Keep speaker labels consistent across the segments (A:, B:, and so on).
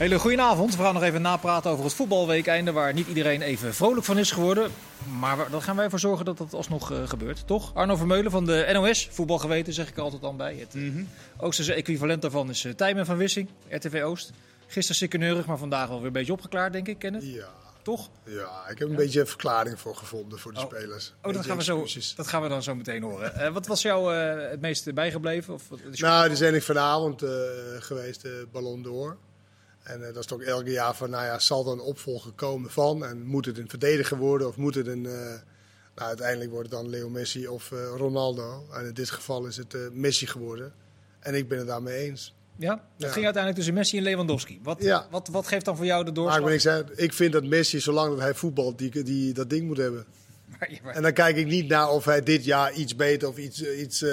A: Hele goedenavond. We gaan nog even napraten over het voetbalweekeinde waar niet iedereen even vrolijk van is geworden. Maar we- daar gaan wij ervoor zorgen dat dat alsnog eh, gebeurt, toch? Arno Vermeulen van de NOS, voetbalgeweten zeg ik er altijd dan bij. Het
B: Mhm.
A: Oosterse equivalent daarvan is uh, Tijmen van Wissing, RTV Oost. Gisteren sikkeneurig, maar vandaag wel weer een beetje opgeklaard, denk ik, Kenneth.
B: Ja,
A: Toch?
B: ja, ik heb een beetje een verklaring voor gevonden voor de
A: Oh.
B: spelers.
A: Oh, dat gaan, we zo, dat gaan we dan zo meteen horen. Eh, wat was jou eh, het meest bijgebleven? Of,
B: Nou, er zijn ik vanavond eh, geweest, de Ballon d'Or. En eh, dat is toch elke jaar van, nou ja, zal er een opvolger komen van? En moet het een verdediger worden of moet het een... eh, nou, uiteindelijk wordt het dan Leo Messi of eh, Ronaldo. En in dit geval is het Messi geworden. En ik ben het daarmee eens.
A: ja? Het
B: Ja.
A: ging uiteindelijk tussen Messi en Lewandowski. Wat,
B: Ja.
A: wat, wat geeft dan voor jou de
B: Maar
A: doorslag?
B: ik, ben, ik, vind dat Messi, zolang dat hij voetbalt, die, die dat ding moet hebben.
A: Maar- maar-
B: En dan kijk ik niet naar of hij dit jaar iets beter of iets, iets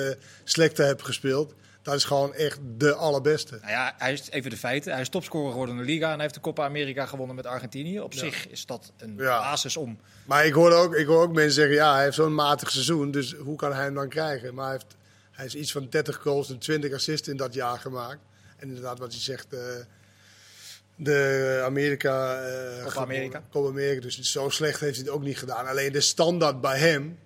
B: slechter heeft gespeeld. Dat is gewoon echt de allerbeste.
A: Nou ja, hij is, even de feiten. Hij is topscorer geworden in de Liga en hij heeft de Copa America gewonnen met Argentinië. Op
B: Ja.
A: zich is dat een
B: Ja.
A: basis om...
B: Maar ik hoor, ook, ik hoor ook mensen zeggen, ja, hij heeft zo'n matig seizoen, dus hoe kan hij hem dan krijgen? Maar hij, heeft, hij is iets van 30 goals en 20 assists in dat jaar gemaakt. En inderdaad, wat hij zegt, eh, de Amerika... eh,
A: Copa America.
B: Copa America, dus zo slecht heeft hij het ook niet gedaan. Alleen de standaard bij hem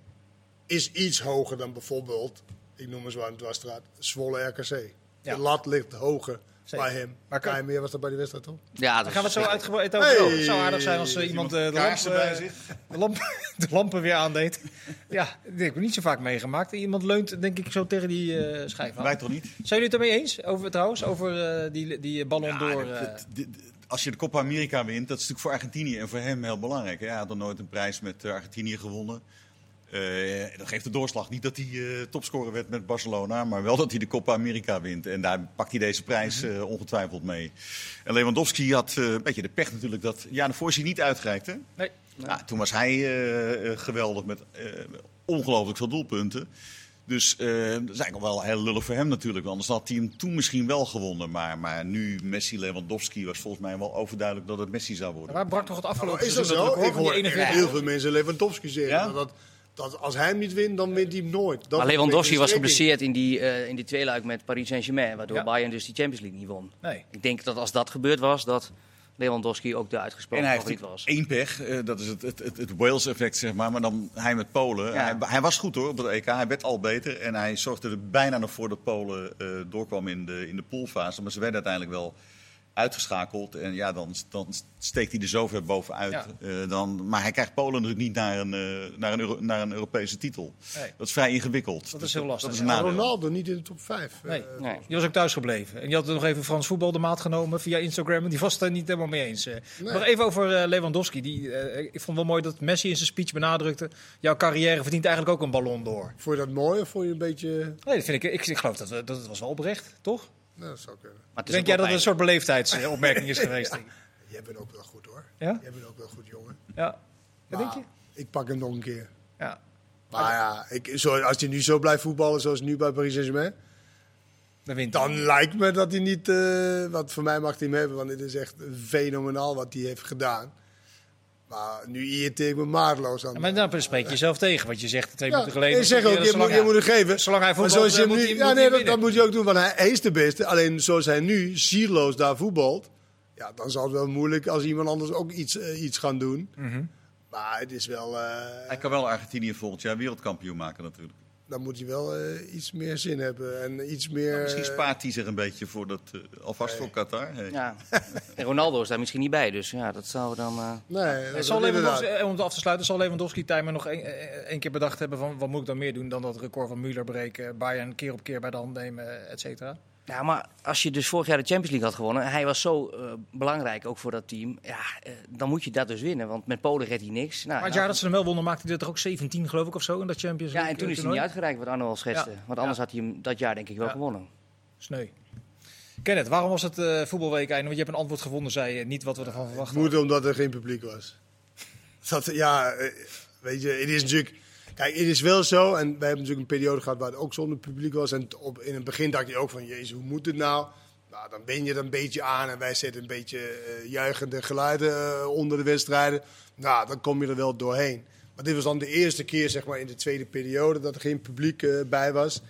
B: is iets hoger dan bijvoorbeeld, ik noem eens wat een dwarsstraat, Zwolle RKC.
A: Ja.
B: De lat ligt hoger
A: Zeker.
B: bij hem.
A: Maar kan-
B: meer was dat bij die wedstrijd, toch?
C: Ja, dat
A: gaan we het zo uitgebreid over
B: Hey!
A: Het zou aardig zijn als eh, iemand eh, de, lamp,
D: bij
A: eh,
D: zich.
A: de, lamp, de lampen weer aandeed. Ja, dat heb ik niet zo vaak meegemaakt. Iemand leunt denk ik zo tegen die eh schijf aan.
D: Wij toch niet?
A: Zijn jullie het ermee eens, over, trouwens, over die, die ballon
D: Ja,
A: door? eh,
D: dit- als je de Copa America wint, dat is natuurlijk voor Argentinië en voor hem heel belangrijk. hè. Hij had nog nooit een prijs met Argentinië gewonnen. Eh, dat geeft de doorslag niet dat hij eh, topscorer werd met Barcelona, maar wel dat hij de Copa America wint. En daar pakt hij deze prijs
A: Mhm.
D: eh, ongetwijfeld mee. En Lewandowski had eh, een beetje de pech natuurlijk dat ja, de Forsie niet uitgereikte.
A: nee.
D: Nou, toen was hij geweldig met eh, ongelooflijk veel doelpunten. Dus eh, dat is eigenlijk wel heel lullig voor hem natuurlijk. want Anders had hij hem toen misschien wel gewonnen. Maar, maar nu Messi, Lewandowski was volgens mij wel overduidelijk dat het Messi zou worden.
A: Waar brak toch het afgelopen
B: is dat zo? Ik hoor
A: 41
B: heel veel mensen Lewandowski zeggen.
D: Ja?
B: Dat, dat als hij hem niet wint, dan wint hij hem nooit. Dat
C: Maar Lewandowski was geblesseerd in die, eh in die tweeluik met Paris Saint-Germain. Waardoor
A: Ja.
C: Bayern dus die Champions League niet won.
A: Nee.
C: Ik denk dat als dat gebeurd was, dat Lewandowski ook de
D: En
C: uitgesproken
D: hij heeft
C: favoriet was.
D: één pech, eh, dat is het, het, het, het Wales-effect, zeg maar. Maar dan hij met Polen.
C: Ja.
D: Hij, hij was goed hoor op het EK, hij werd al beter. En hij zorgde er bijna nog voor dat Polen eh doorkwam in de, in de poolfase. Maar ze werden uiteindelijk wel uitgeschakeld. En ja, dan, dan steekt hij er zo ver bovenuit.
A: Ja.
D: Eh, dan, maar hij krijgt Polen natuurlijk niet naar een, eh, naar een, Euro- naar een Europese titel.
A: Nee.
D: Dat is vrij ingewikkeld.
A: Dat is heel lastig.
D: Dat is
B: Maar. Ronaldo niet in de top 5.
A: Nee.
C: Nee.
A: Die was ook thuis gebleven. En die had er nog even Frans voetbal de maat genomen via Instagram. En die was het er niet helemaal mee eens. eh. Nog even over eh, Lewandowski. Die, eh, ik vond wel mooi dat Messi in zijn speech benadrukte. Jouw carrière verdient eigenlijk ook een ballon door.
B: Vond je dat mooi of vond je een beetje...
A: Nee, dat vind ik, ik, ik geloof dat, dat het was wel oprecht, toch?
B: Nou, dat zou kunnen.
C: Maar het is
A: Denk jij dat het een soort beleefdheidsopmerking is geweest?
B: Jij bent ook wel goed hoor.
A: Ja?
B: Jij bent ook wel goed, jongen.
A: Ja. Wat denk je?
B: Ik pak hem nog een keer.
A: Ja.
B: Maar ja, ik, zo, als hij nu zo blijft voetballen zoals nu bij Paris Saint-Germain...
A: Dan wint.
B: Dan lijkt me dat hij niet... eh wat voor mij mag hij hem hebben, want dit is echt fenomenaal wat hij heeft gedaan. Maar nu irriteer ik me maardeloos aan.
A: Ja, maar dan spreek je jezelf tegen. Wat je zegt twee
B: Ja,
A: minuten geleden.
B: ik zeg ook, je, moet, je moet hem geven.
A: Zolang hij voetbalt,
B: zoals je
A: moet
B: nu,
A: hij-
B: ja,
A: moet
B: nee,
A: hij
B: dat, moet je ook doen, want hij, hij is de beste. Alleen zoals hij nu zierloos daar voetbalt, ja, dan zal het wel moeilijk als iemand anders ook iets, eh, iets gaan doen.
A: Mhm.
B: Maar het is wel, eh,
D: Hij kan wel Argentinië volgend jaar wereldkampioen maken natuurlijk.
B: Dan moet hij wel eh, iets meer zin hebben en iets meer.
D: Nou, misschien
B: eh,
D: spaart hij zich een beetje voor dat, eh, alvast voor Qatar. Hey.
C: Ja. En Ronaldo is daar misschien niet bij, dus ja, dat zouden we dan... eh,
B: Nee, dat
A: zal. Lewandowski, om het af te sluiten, zal Lewandowski timer nog één- één keer bedacht hebben van wat moet ik dan meer doen dan dat record van Müller breken, Bayern keer op keer bij de hand nemen, et cetera.
C: Ja, maar als je dus vorig jaar de Champions League had gewonnen... en hij was zo eh, belangrijk ook voor dat team... Ja, eh, dan moet je dat dus winnen, want met Polen redt hij niks. Nou,
A: Maar het
C: ja,
A: jaar dat ze hem wel wonnen maakte hij er toch ook 17 geloof ik of zo in dat Champions
C: Ja,
A: League
C: en toen is hij niet uitgereikt wat Arno al schetste.
A: Ja.
C: Want anders had hij hem dat jaar denk ik wel
A: Ja.
C: gewonnen.
A: Sneu. Kenneth, waarom was het eh voetbalweek einde? Want je hebt een antwoord gevonden, zei je, niet wat we ervan verwachten.
B: Moet omdat er geen publiek was. Dat, ja, eh, weet je, het is natuurlijk. Kijk, het is wel zo. En wij hebben natuurlijk een periode gehad waar het ook zonder publiek was. En op, in het begin dacht je ook van, jezus, hoe moet het nou? Nou, dan ben je er een beetje aan en wij zetten een beetje eh, juichende geluiden eh, onder de wedstrijden. Nou, dan kom je er wel doorheen. Maar dit was dan de eerste keer, zeg maar, in de tweede periode dat er geen publiek eh, bij was.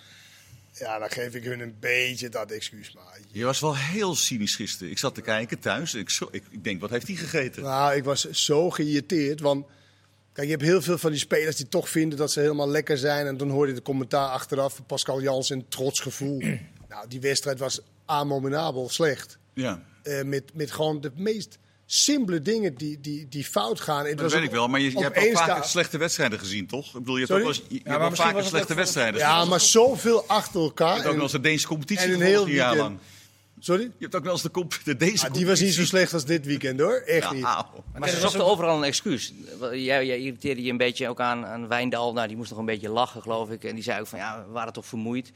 B: Ja, dan geef ik hun een beetje dat excuus. Maar
D: Je was wel heel cynisch gisteren. Ik zat te kijken thuis. Ik, zo, ik, ik denk, wat heeft hij gegeten?
B: Nou, ik was zo geïrriteerd. Want kijk, je hebt heel veel van die spelers die toch vinden dat ze helemaal lekker zijn. En dan hoor je de commentaar achteraf van Pascal Jans in trots gevoel. nou, die wedstrijd was abominabel slecht.
D: Ja,
B: Eh, met, met gewoon de meest simpele dingen die, die, die fout gaan.
D: Dat weet
B: op-
D: ik wel. Maar je, je hebt ook vaker slechte wedstrijden gezien, toch? Ik bedoel, je hebt
B: Sorry?
D: ook wel eens, je, je
A: maar
D: hebt vaker slechte wedstrijden
B: Ja, maar zoveel achter
D: Je
B: elkaar.
D: hebt ook
B: En-
D: wel eens de Deense competitie
B: en een heel
D: jaar
B: weekend.
D: lang.
B: Sorry?
D: Je hebt ook wel eens de, comp- de Deense
B: Ah, die was niet zo slecht als dit weekend hoor. Echt niet.
C: Maar ze zochten overal een excuus. Jij, jij irriteerde je een beetje ook aan, aan Wijndal. Nou, die moest nog een beetje lachen, geloof ik. En die zei ook van, ja, we waren toch vermoeid.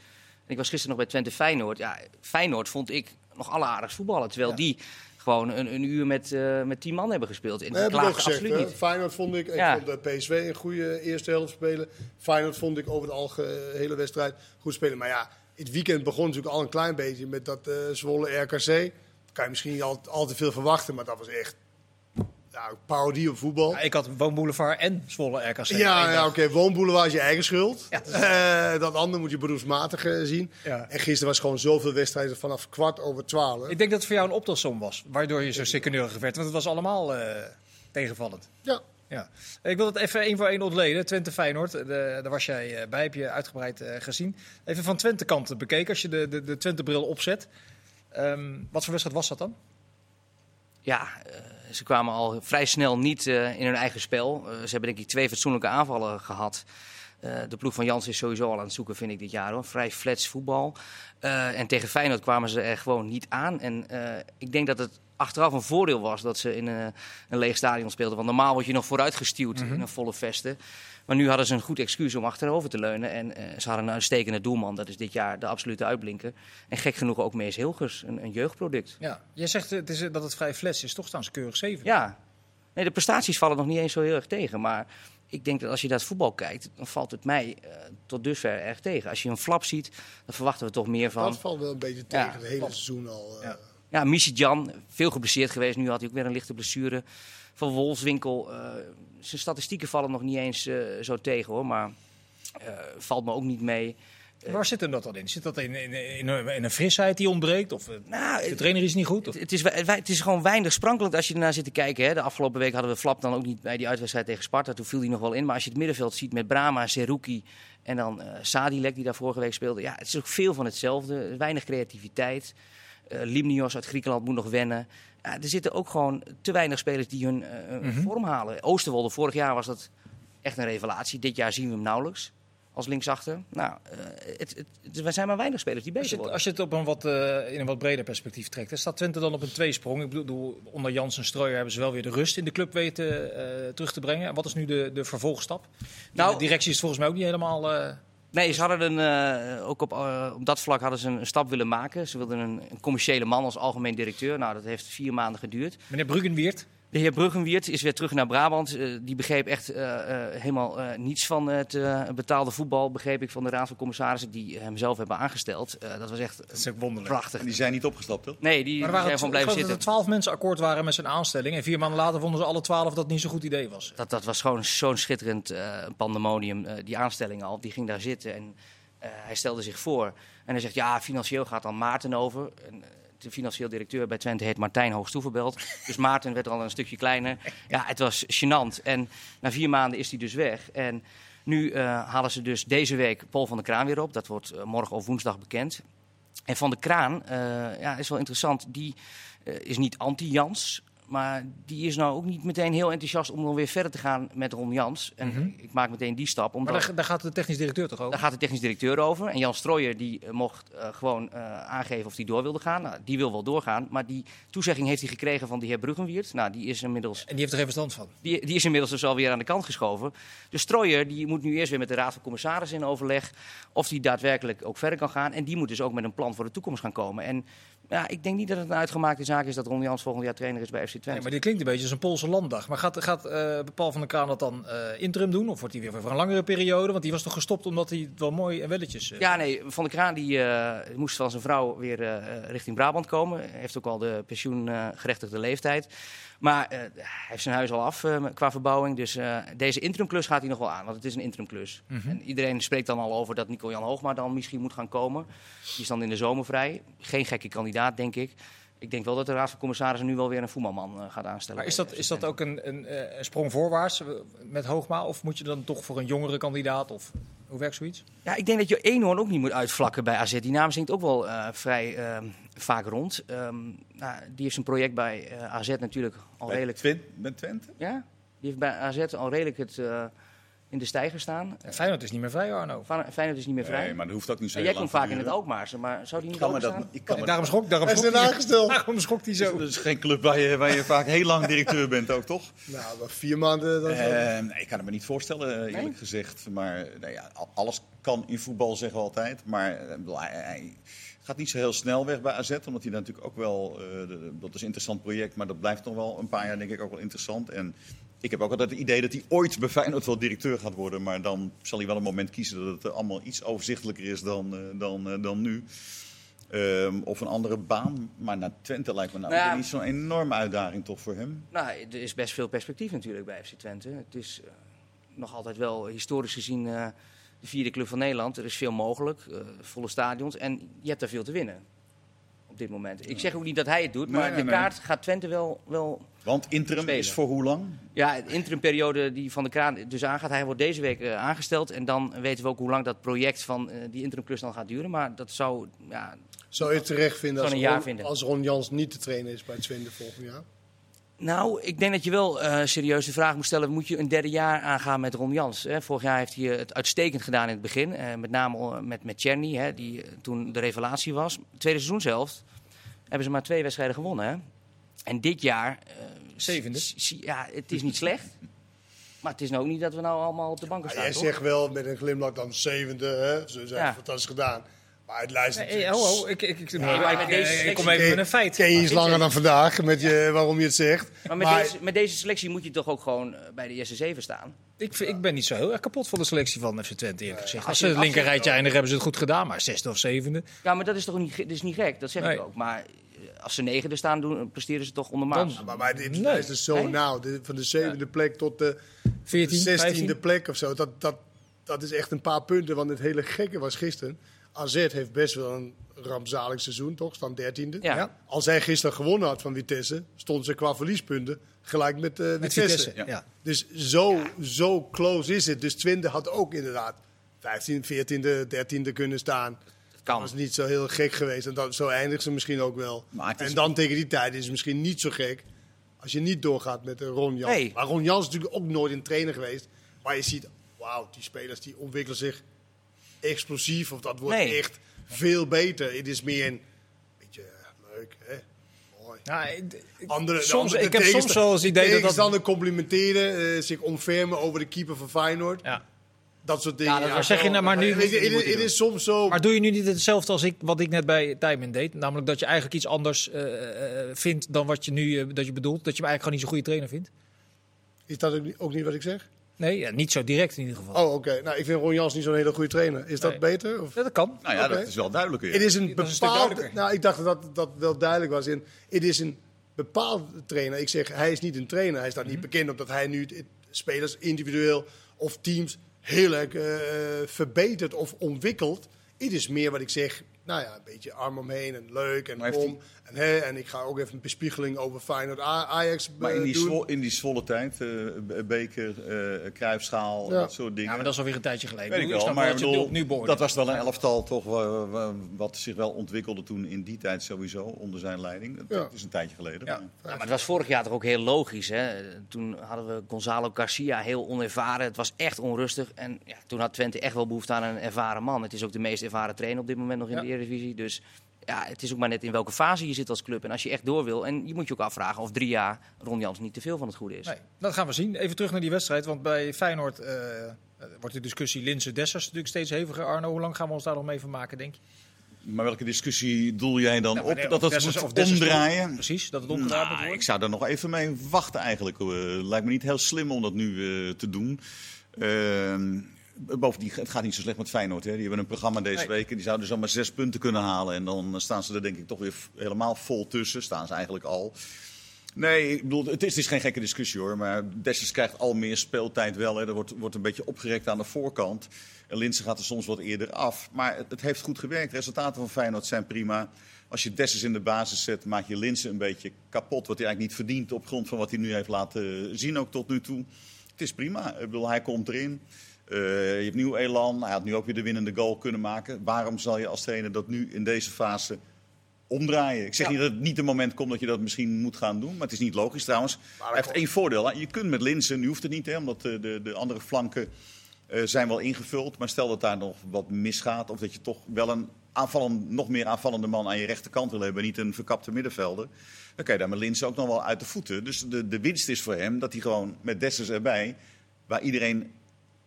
C: En ik was gisteren nog bij Twente Feyenoord. Ja, Feyenoord vond ik nog alleraardig voetballen. Terwijl die gewoon een, een uur met, eh, met tien man hebben gespeeld. En
B: Dat
C: die
B: heb ik ook
C: klaagden
B: gezegd.
C: absoluut niet.
B: Feyenoord vond ik,
C: Ja.
B: ik vond de PSV een goede eerste helft spelen. Feyenoord vond ik over de algehele wedstrijd goed spelen. Maar ja, het weekend begon natuurlijk al een klein beetje met dat eh Zwolle RKC. Kan je misschien niet al, al te veel verwachten, maar dat was echt ja, parodie op voetbal.
A: Ja, ik had Woonboulevard en Zwolle RKC.
B: Ja, ja oké. Woonboulevard is je eigen schuld.
A: Ja.
B: Eh, dat andere moet je beroepsmatig eh, zien. En gisteren was gewoon zoveel wedstrijden vanaf kwart over twaalf.
A: Ik denk dat het voor jou een optelsom was, waardoor je zo secundeurig werd. Want het was allemaal tegenvallend.
B: Ja.
A: Ja. Ik wil het even één voor één ontleden. Twente Feyenoord, de, daar was jij eh, bij, heb je uitgebreid eh, gezien. Even van Twente kant bekeken, als je de, de, de Twente bril opzet. Ehm, wat voor wedstrijd was dat dan?
C: Ja, eh, ze kwamen al vrij snel niet eh, in hun eigen spel. Eh, ze hebben denk ik twee fatsoenlijke aanvallen gehad. Eh, de ploeg van Jans is sowieso al aan het zoeken, vind ik, dit jaar. Hoor. Vrij flats voetbal. Eh, en tegen Feyenoord kwamen ze er gewoon niet aan. En eh, ik denk dat het achteraf een voordeel was dat ze in een, een leeg stadion speelden. Want normaal word je nog vooruitgestuwd in een volle vesten. Maar nu hadden ze een goed excuus om achterover te leunen. En eh, ze hadden een uitstekende doelman. Dat is dit jaar de absolute uitblinker. En gek genoeg ook Mees Hilgers, een, een jeugdproduct.
A: Ja. Jij zegt eh, het is, eh, dat het vrij flats is, toch staan ze keurig zeven.
C: Ja, nee, de prestaties vallen nog niet eens zo heel erg tegen. Maar ik denk dat als je naar het voetbal kijkt, dan valt het mij eh, tot dusver erg tegen. Als je een flap ziet, dan verwachten we toch meer van.
B: Dat valt wel een beetje tegen
C: Ja,
B: het hele seizoen al. eh.
A: Ja.
C: Ja, Jan, veel geblesseerd geweest. Nu had hij ook weer een lichte blessure. Van Wolfswinkel, eh, zijn statistieken vallen nog niet eens eh, zo tegen hoor. Maar eh, valt me ook niet mee.
A: Waar zit hem dat dan in? Zit dat in, in, in, een- in een frisheid die ontbreekt? Of
C: Nou,
A: de trainer is niet goed? Of?
C: Het, is, het is gewoon weinig sprankelend als je ernaar zit te kijken. Hè. De afgelopen week hadden we Flap dan ook niet bij die uitwedstrijd tegen Sparta. Toen viel hij nog wel in. Maar als je het middenveld ziet met Brama, Seruki en dan Sadilek die daar vorige week speelde. Ja, het is ook veel van hetzelfde. Weinig creativiteit. Eh Limnios uit Griekenland moet nog wennen. Ja, er zitten ook gewoon te weinig spelers die hun eh, hun
A: Mhm.
C: vorm halen. Oosterwolde, vorig jaar was dat echt een revelatie. Dit jaar zien we hem nauwelijks als linksachter. Nou, eh, het, het, er zijn maar weinig spelers die
A: het,
C: worden.
A: als je het op een wat, eh, in een wat breder perspectief trekt, hè, staat Twente dan op een tweesprong? Ik bedoel, onder Jans en Strooijer hebben ze wel weer de rust in de club weten eh, terug te brengen. En wat is nu de, de vervolgstap?
C: Nou-
A: de directie is volgens mij ook niet helemaal...
C: Nee, ze hadden een, eh, ook op, eh, op dat vlak hadden ze een, stap willen maken. Ze wilden een, een commerciële man als algemeen directeur. Nou, dat heeft vier maanden geduurd.
A: meneer Bruggenwiert,
C: De heer Bruggenwiert is weer terug naar Brabant. Eh, die begreep echt eh, eh, helemaal eh, niets van het eh, betaalde voetbal, begreep ik van de Raad van Commissarissen die hem zelf hebben aangesteld. Eh, dat was echt
A: dat is ook wonderlijk.
C: prachtig.
D: En die zijn niet opgestapt, toch?
C: Nee, die,
A: Maar er waren
C: zijn gewoon blijven zitten.
A: dat er twaalf mensen akkoord waren met zijn aanstelling. En vier maanden later vonden ze alle twaalf dat het niet zo'n goed idee was.
C: Dat, dat was gewoon zo'n schitterend eh, pandemonium, die aanstelling al. Die ging daar zitten en eh, hij stelde zich voor. En hij zegt, ja, financieel gaat dan Maarten over. En, eh, de financieel directeur bij Twente heet Martijn Hoogstoeverbelt. Dus Maarten werd al een stukje kleiner. Ja, het was gênant. En na vier maanden is hij dus weg. En nu eh, halen ze dus deze week Paul van der Kraan weer op. Dat wordt eh, morgen of woensdag bekend. En Van der Kraan, eh, ja, is wel interessant. Die is niet anti-Jans. Maar die is nou ook niet meteen heel enthousiast om dan weer verder te gaan met Ron Jans. En
A: Mhm.
C: ik maak meteen die stap. Omdat
A: Maar daar, daar gaat de technisch directeur toch over?
C: daar gaat de technisch directeur over. En Jan Strooijer die eh, mocht eh, gewoon eh, aangeven of hij door wilde gaan. Nou, die wil wel doorgaan. Maar die toezegging heeft hij gekregen van de heer Bruggenwiert. Nou, die is inmiddels
A: En die heeft er geen verstand van.
C: die, die is inmiddels dus alweer aan de kant geschoven. Dus Strooijer die moet nu eerst weer met de Raad van Commissarissen in overleg. Of die daadwerkelijk ook verder kan gaan. En die moet dus ook met een plan voor de toekomst gaan komen. En ja, ik denk niet dat het een uitgemaakte zaak is dat Ron Jans volgend jaar trainer is bij FC Twente.
A: Nee, maar dit klinkt een beetje als een Poolse landdag. Maar gaat, gaat eh, Paul van der Kraan dat dan eh, interim doen? Of wordt hij weer voor een langere periode? Want die was toch gestopt omdat hij het wel mooi en welletjes... eh,
C: Ja, nee, Van der Kraan die, moest van zijn vrouw weer richting Brabant komen. Hij heeft ook al de pensioengerechtigde leeftijd. Maar eh, hij heeft zijn huis al af eh, qua verbouwing. Dus eh, deze interimklus gaat hij nog wel aan, want het is een interimklus. En iedereen spreekt dan al over dat Nico-Jan Hoogma dan misschien moet gaan komen. Die is dan in de zomer vrij. Geen gekke kandidaat, denk ik. Ik denk wel dat de Raad van Commissarissen nu wel weer een voetbalman eh, gaat aanstellen.
A: Maar is dat, is dat ook een, een, eh, een sprong voorwaarts eh, met Hoogma? Of moet je dan toch voor een jongere kandidaat? Of hoe werkt zoiets?
C: Ja, ik denk dat je Eenhoorn ook niet moet uitvlakken bij AZ. Die naam zingt ook wel eh, vrij eh, vaak rond. Ehm, nou, die heeft zijn project bij eh, AZ natuurlijk al
D: Bij
C: redelijk...
D: Twente? Met Twente?
C: Ja, die heeft bij AZ al redelijk het eh, in de stijger staan.
A: Feyenoord is niet meer vrij, Arno.
C: Feyenoord is niet meer vrij.
D: Nee, maar dat hoeft ook niet zo
C: En jij komt vaak in het. Alkmaarse, maar zou die niet
D: dat,
C: staan?
D: ik kan
A: Daarom schrok, daarom
B: gesteld.
A: Daarom schrok hij zo.
D: Dat is geen club waar je, waar je vaak heel lang directeur bent ook, toch?
B: Nou, maar vier maanden. Dan
D: Eh, nee, ik kan het me niet voorstellen, eh, eerlijk
C: Nee?
D: gezegd. Maar nou ja, al- alles kan in voetbal, zeggen we altijd. Maar eh, hij, gaat niet zo heel snel weg bij AZ. Omdat hij natuurlijk ook wel... eh, dat is een interessant project, maar dat blijft nog wel een paar jaar denk ik ook wel interessant. En ik heb ook altijd het idee dat hij ooit bij Feyenoord wel directeur gaat worden. Maar dan zal hij wel een moment kiezen dat het allemaal iets overzichtelijker is dan, eh, dan, eh, dan nu. Ehm, of een andere baan. Maar naar Twente lijkt me nou
C: Nou ja.
D: niet zo'n enorme uitdaging toch voor hem.
C: Nou, er is best veel perspectief natuurlijk bij FC Twente. Het is eh, nog altijd wel historisch gezien de vierde club van Nederland. Er is veel mogelijk, volle stadions. En je hebt daar veel te winnen op dit moment. Ik zeg ook niet dat hij het doet,
D: Nee,
C: maar de
D: nee.
C: kaart gaat Twente wel... wel
D: Want interim
C: Spelen.
D: is voor hoe lang?
C: ja, de interimperiode die Van de Kraan dus aangaat. Hij wordt deze week eh, aangesteld. En dan weten we ook hoe lang dat project van eh, die interimklus dan gaat duren. Maar dat zou... Ja,
B: Zou je het terecht vinden als,
C: Zou een jaar
B: Ron,
C: vinden.
B: als Ron Jans niet te trainen is bij Twente volgend jaar?
C: Nou, ik denk dat je wel eh, serieus de vraag moet stellen: moet je een derde jaar aangaan met Ron Jans? Hè? Vorig jaar heeft hij het uitstekend gedaan in het begin. eh, met name eh, met, met Czerny, hè, die toen de revelatie was. Tweede seizoenshelft hebben ze maar twee wedstrijden gewonnen. Hè? En dit jaar.
A: Zevende.
C: Ja, het is niet slecht. Maar het is nou ook niet dat we nou allemaal op de banken
B: Ja,
C: staan.
B: jij
C: toch?
B: zegt wel met een glimlach dan zevende, hè? Ze zijn
C: Ja.
B: fantastisch gedaan. Maar het lijst
A: Nee, hey, ho, ho, ik, ik, ik,
C: maar
A: ik,
C: met deze
A: eh, ik kom even met een feit.
B: Ken je iets langer dan vandaag met je, waarom je het zegt.
C: Maar met,
B: Maar-
C: Deze, met deze selectie moet je toch ook gewoon eh, bij de eerste zeven staan.
A: Ik, vind- ik ben niet zo heel erg kapot van de selectie van FC Twente, eerlijk gezegd. Als
C: als
A: ze
C: je
A: het linker
C: afzet-
A: rijtje eindigen, hebben ze het goed gedaan. Maar zesde of zevende.
C: Ja, maar dat is toch niet, dat is niet gek, dat zeg ik ook. Maar eh, als ze negende staan, doen, presteren ze toch ondermaats.
B: Maar, maar dit
A: Nee.
B: is zo
C: Nee?
B: nauw. De- van de zevende plek tot de
A: 14,
B: zestiende
A: 15.
B: plek of zo. Dat, dat, dat is echt een paar punten. Want het hele gekke was gisteren. AZ heeft best wel een rampzalig seizoen, toch? Staan dertiende.
C: Ja.
A: Ja.
B: Als hij gisteren gewonnen had van Vitesse, stond ze qua verliespunten gelijk met, eh
A: Met
B: Vitesse.
A: Vitesse. Ja.
B: Dus zo, zo close is het. Dus Twente had ook inderdaad 15, 14e, 13e kunnen staan.
C: Dat
B: was niet zo heel gek geweest. En dat, zo eindigt ze misschien ook wel.
D: Maar het is-
B: En dan tegen die tijd is het misschien niet zo gek als je niet doorgaat met eh, Ron Jans.
C: Nee.
B: Maar Ron Jans is natuurlijk ook nooit een trainer geweest. Maar je ziet, wauw, die spelers die ontwikkelen zich explosief. Of dat wordt
C: Nee.
B: echt veel beter. Het is meer een beetje eh, leuk, hè? Mooi.
A: Ja,
B: Andere, de
A: soms,
B: andere
A: ik heb soms wel eens idee dat dat...
B: Tegenstander complimenteren, eh, zich omvermen over de keeper van Feyenoord.
A: Ja.
B: Dat soort dingen.
C: Ja, dat-
A: Maar zeg je nou maar nu...
B: Het, is- soms zo.
A: Maar doe je nu niet hetzelfde als ik, wat ik net bij Tijmen deed? Namelijk dat je eigenlijk iets anders eh, vindt dan wat je nu dat je bedoelt. Dat je hem eigenlijk gewoon niet zo'n goede trainer vindt.
B: Is dat ook niet, ook niet wat ik zeg?
A: Nee, ja, niet zo direct in ieder geval.
B: Oh, oké. Nou, ik vind Ron Jans niet zo'n hele goede trainer. Is dat
A: Nee.
B: beter? Of?
A: Ja, dat kan.
D: Nou ja, dat is wel duidelijker. ja.
B: Het is een
A: Dat is een stuk
B: bepaald.
A: duidelijker.
B: Nou, ik dacht dat dat wel duidelijk was. In, het is een bepaald trainer. Ik zeg, hij is niet een trainer. Hij staat
A: Mhm.
B: niet bekend omdat hij nu het- spelers individueel of teams heel erg eh, verbetert of ontwikkelt. Het is meer wat ik zeg. Nou ja, een beetje arm omheen en leuk en om. En, hè, en ik ga ook even een bespiegeling over Feyenoord Ajax
D: Maar in
B: eh,
D: die,
B: doen.
D: zwo- in die zwolle tijd, eh, beker, eh kruifschaal,
B: Ja.
D: dat soort dingen.
A: Ja, maar dat is alweer een tijdje geleden.
D: Weet ik wel, maar ik bedoel,
A: beoordeelt.
D: dat was wel een elftal toch wa- wa- wat zich wel ontwikkelde toen in die tijd sowieso onder zijn leiding. Dat,
B: Ja.
D: dat is een tijdje geleden.
A: Ja.
D: maar-
C: Ja, maar het was vorig jaar toch ook heel logisch. Hè? Toen hadden we Gonzalo Garcia heel onervaren. Het was echt onrustig. En ja, toen had Twente echt wel behoefte aan een ervaren man. Het is ook de meest ervaren trainer op dit moment nog in
A: Ja.
C: de Eredivisie. Dus ja, het is ook maar net in welke fase je zit als club. En als je echt door wil. En je moet je ook afvragen of drie jaar Ron Jans niet te veel van het goede is.
A: Nee, dat gaan we zien. Even terug naar die wedstrijd. Want bij Feyenoord eh, wordt de discussie Linse-Dessers natuurlijk steeds heviger. Arno, hoe lang gaan we ons daar nog mee vermaken, denk je?
D: Maar welke discussie doel jij dan op? dat het
A: Dessers-
D: moet omdraaien?
A: Precies, dat het omgedraaid moet
D: Nou,
A: worden.
D: ik zou er nog even mee wachten eigenlijk. Lijkt me niet heel slim om dat nu eh, te doen. Ehm, bovendien, het gaat niet zo slecht met Feyenoord. Hè. Die hebben een programma deze
A: Nee.
D: week en die zouden zomaar zes punten kunnen halen. En dan staan ze er denk ik toch weer helemaal vol tussen. Staan ze eigenlijk al. Nee, ik bedoel, het is, het is geen gekke discussie hoor. Maar Dessers krijgt al meer speeltijd wel. Hè. Er wordt, wordt een beetje opgerekt aan de voorkant. En Linsen gaat er soms wat eerder af. Maar het, het heeft goed gewerkt. De resultaten van Feyenoord zijn prima. Als je Dessers in de basis zet, maak je Linsen een beetje kapot. Wat hij eigenlijk niet verdient op grond van wat hij nu heeft laten zien ook tot nu toe. Het is prima. Ik bedoel, hij komt erin. Eh, je hebt nieuw elan. Hij had nu ook weer de winnende goal kunnen maken. Waarom zal je als trainer dat nu in deze fase omdraaien? Ik zeg
A: Ja.
D: niet dat het niet een moment komt dat je dat misschien moet gaan doen. Maar het is niet logisch trouwens.
B: Maar
D: Hij heeft één voordeel. hè. Je kunt met Linsen, nu hoeft het niet, hè, omdat de, de, de andere flanken eh, zijn wel ingevuld. Maar stel dat daar nog wat misgaat. Of dat je toch wel een aanvallend, nog meer aanvallende man aan je rechterkant wil hebben. Niet een verkapte middenvelder. Dan kan je daar met Linsen ook nog wel uit de voeten. Dus de, de winst is voor hem dat hij gewoon met Dessers erbij. Waar iedereen,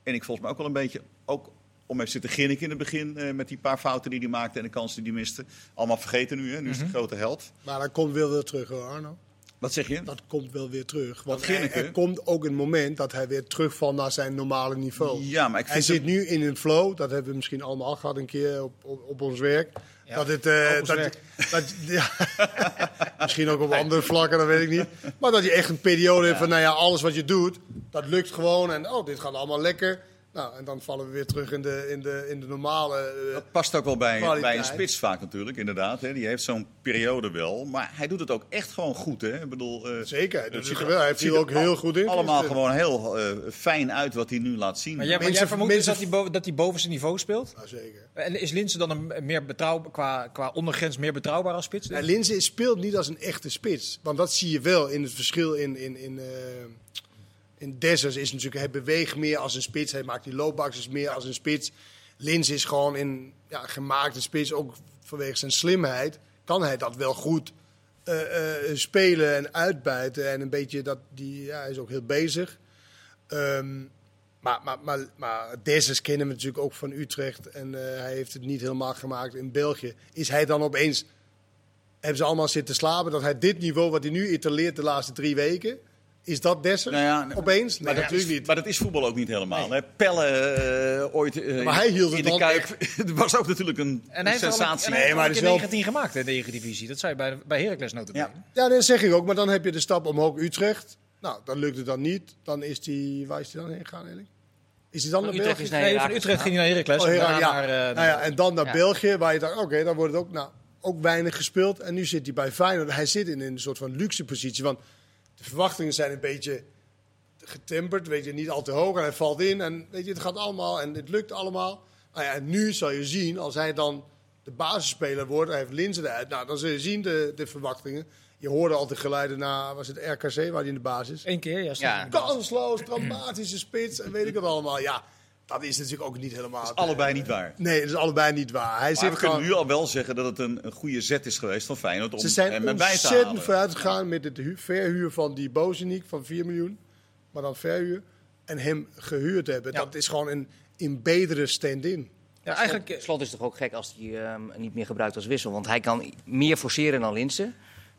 D: en ik volgens mij ook wel een beetje, ook om heeft zitten grinniken in het begin. eh, met die paar fouten die hij maakte en de kansen die hij miste. Allemaal vergeten nu, hè? nu is de grote held.
B: Maar dat komt wel weer terug hoor, Arno.
D: Wat zeg je?
B: Dat komt wel weer terug. Want er, er komt ook een moment dat hij weer terugvalt naar zijn normale niveau.
D: Ja, maar ik
B: hij
D: vind
B: zit
D: hem-
B: nu in een flow. Dat hebben we misschien allemaal gehad een keer op, op, op ons werk.
A: Ja,
B: dat het, eh, dat, dat- ja, misschien ook op andere vlakken, dat weet ik niet. Maar dat je echt een periode hebt van, nou ja, alles wat je doet, dat lukt gewoon. En oh, dit gaat allemaal lekker. Nou, en dan vallen we weer terug in de, in de, in de normale... eh,
D: Dat past ook wel bij,
B: Kwaliteit.
D: bij een spits vaak natuurlijk, inderdaad. Hè. Die heeft zo'n periode wel. Maar hij doet het ook echt gewoon goed. Hè. Ik bedoel, eh,
B: zeker, dat
D: het
B: is
D: ziet er-
B: geweldig. Hij
D: het
B: viel
D: ziet
B: ook heel goed in.
D: Allemaal
B: Dus, eh,
D: gewoon heel eh, fijn uit wat hij nu laat zien.
A: Maar jij, maar
B: Mensen-
A: jij vermoedt dus dat hij, boven, dat hij boven zijn niveau speelt?
B: nou, zeker.
A: En is Linsen dan een meer betrouwbaar, qua, qua ondergrens meer betrouwbaar als spits?
B: Ja, Linse speelt niet als een echte spits. Want dat zie je wel in het verschil in, in, in, in Dessers. Is natuurlijk, hij beweegt meer als een spits. Hij maakt die loopacties meer als een spits. Linse is gewoon in ja, gemaakte spits. Ook vanwege zijn slimheid kan hij dat wel goed eh, eh, spelen en uitbuiten. En een beetje dat, die, ja, hij is ook heel bezig. Ehm, maar, maar, maar, maar Dessers kennen we natuurlijk ook van Utrecht. En eh, hij heeft het niet helemaal gemaakt in België. Is hij dan opeens hebben ze allemaal zitten slapen. Dat hij dit niveau wat hij nu etaleert de laatste drie weken. Is dat Dessers
D: Nou ja,
B: opeens? Nee,
D: maar, dat
B: natuurlijk
D: is,
B: niet.
D: maar dat is voetbal ook niet helemaal. Hè. Pelle eh, ooit eh,
B: Maar hij hield het
D: in de
B: dan
D: Kuip. Het was ook natuurlijk een,
A: En hij heeft al een,
D: sensatie.
A: en hij heeft
B: Nee, maar wel-
A: 19 gemaakt in de Eredivisie. Dat zei je bij, bij Heracles notabene.
D: Ja.
B: Ja, dat zeg ik ook. Maar dan heb je de stap omhoog Utrecht. Nou, dan lukt het dan niet. Dan is hij... Waar is hij dan heen gegaan eigenlijk? Is hij dan naar
C: Utrecht
B: België?
C: is naar
A: Nee, van Utrecht ging hij naar Heracles.
B: Oh, ja.
A: naar, eh,
B: nou ja, en dan naar
C: Ja.
B: België, waar je dacht, oké, dan wordt het ook, nou, ook weinig gespeeld. En nu zit hij bij Feyenoord. Hij zit in een soort van luxe positie. Want de verwachtingen zijn een beetje getemperd, weet je, niet al te hoog. En hij valt in en weet je, het gaat allemaal en het lukt allemaal. Nou ja, en nu zal je zien, als hij dan de basisspeler wordt, hij heeft Linzen eruit. Nou, dan zul je zien de, de verwachtingen. Je hoorde altijd geluiden naar, was het RKC, waar hij in de basis.
A: Eén keer, ja.
C: Ja.
B: Kansloos, dramatische spits en weet ik het allemaal. Ja, dat is natuurlijk ook niet helemaal...
D: Allebei niet waar.
B: Nee, dat is allebei niet waar. Hij
D: Maar we kunnen nu al wel zeggen dat het een, een goede zet is geweest van Feyenoord om
B: Ze zijn
D: hem erbij te
B: ontzettend
D: halen.
B: vooruit gegaan met het hu- verhuur van die Bozeniek van 4 miljoen. Maar dan verhuur. En hem gehuurd hebben.
A: Ja.
B: Dat is gewoon een, een betere stand-in.
A: Ja, eigenlijk,
C: Slot is toch ook gek als hij ehm, niet meer gebruikt als wissel. Want hij kan meer forceren dan Linsen.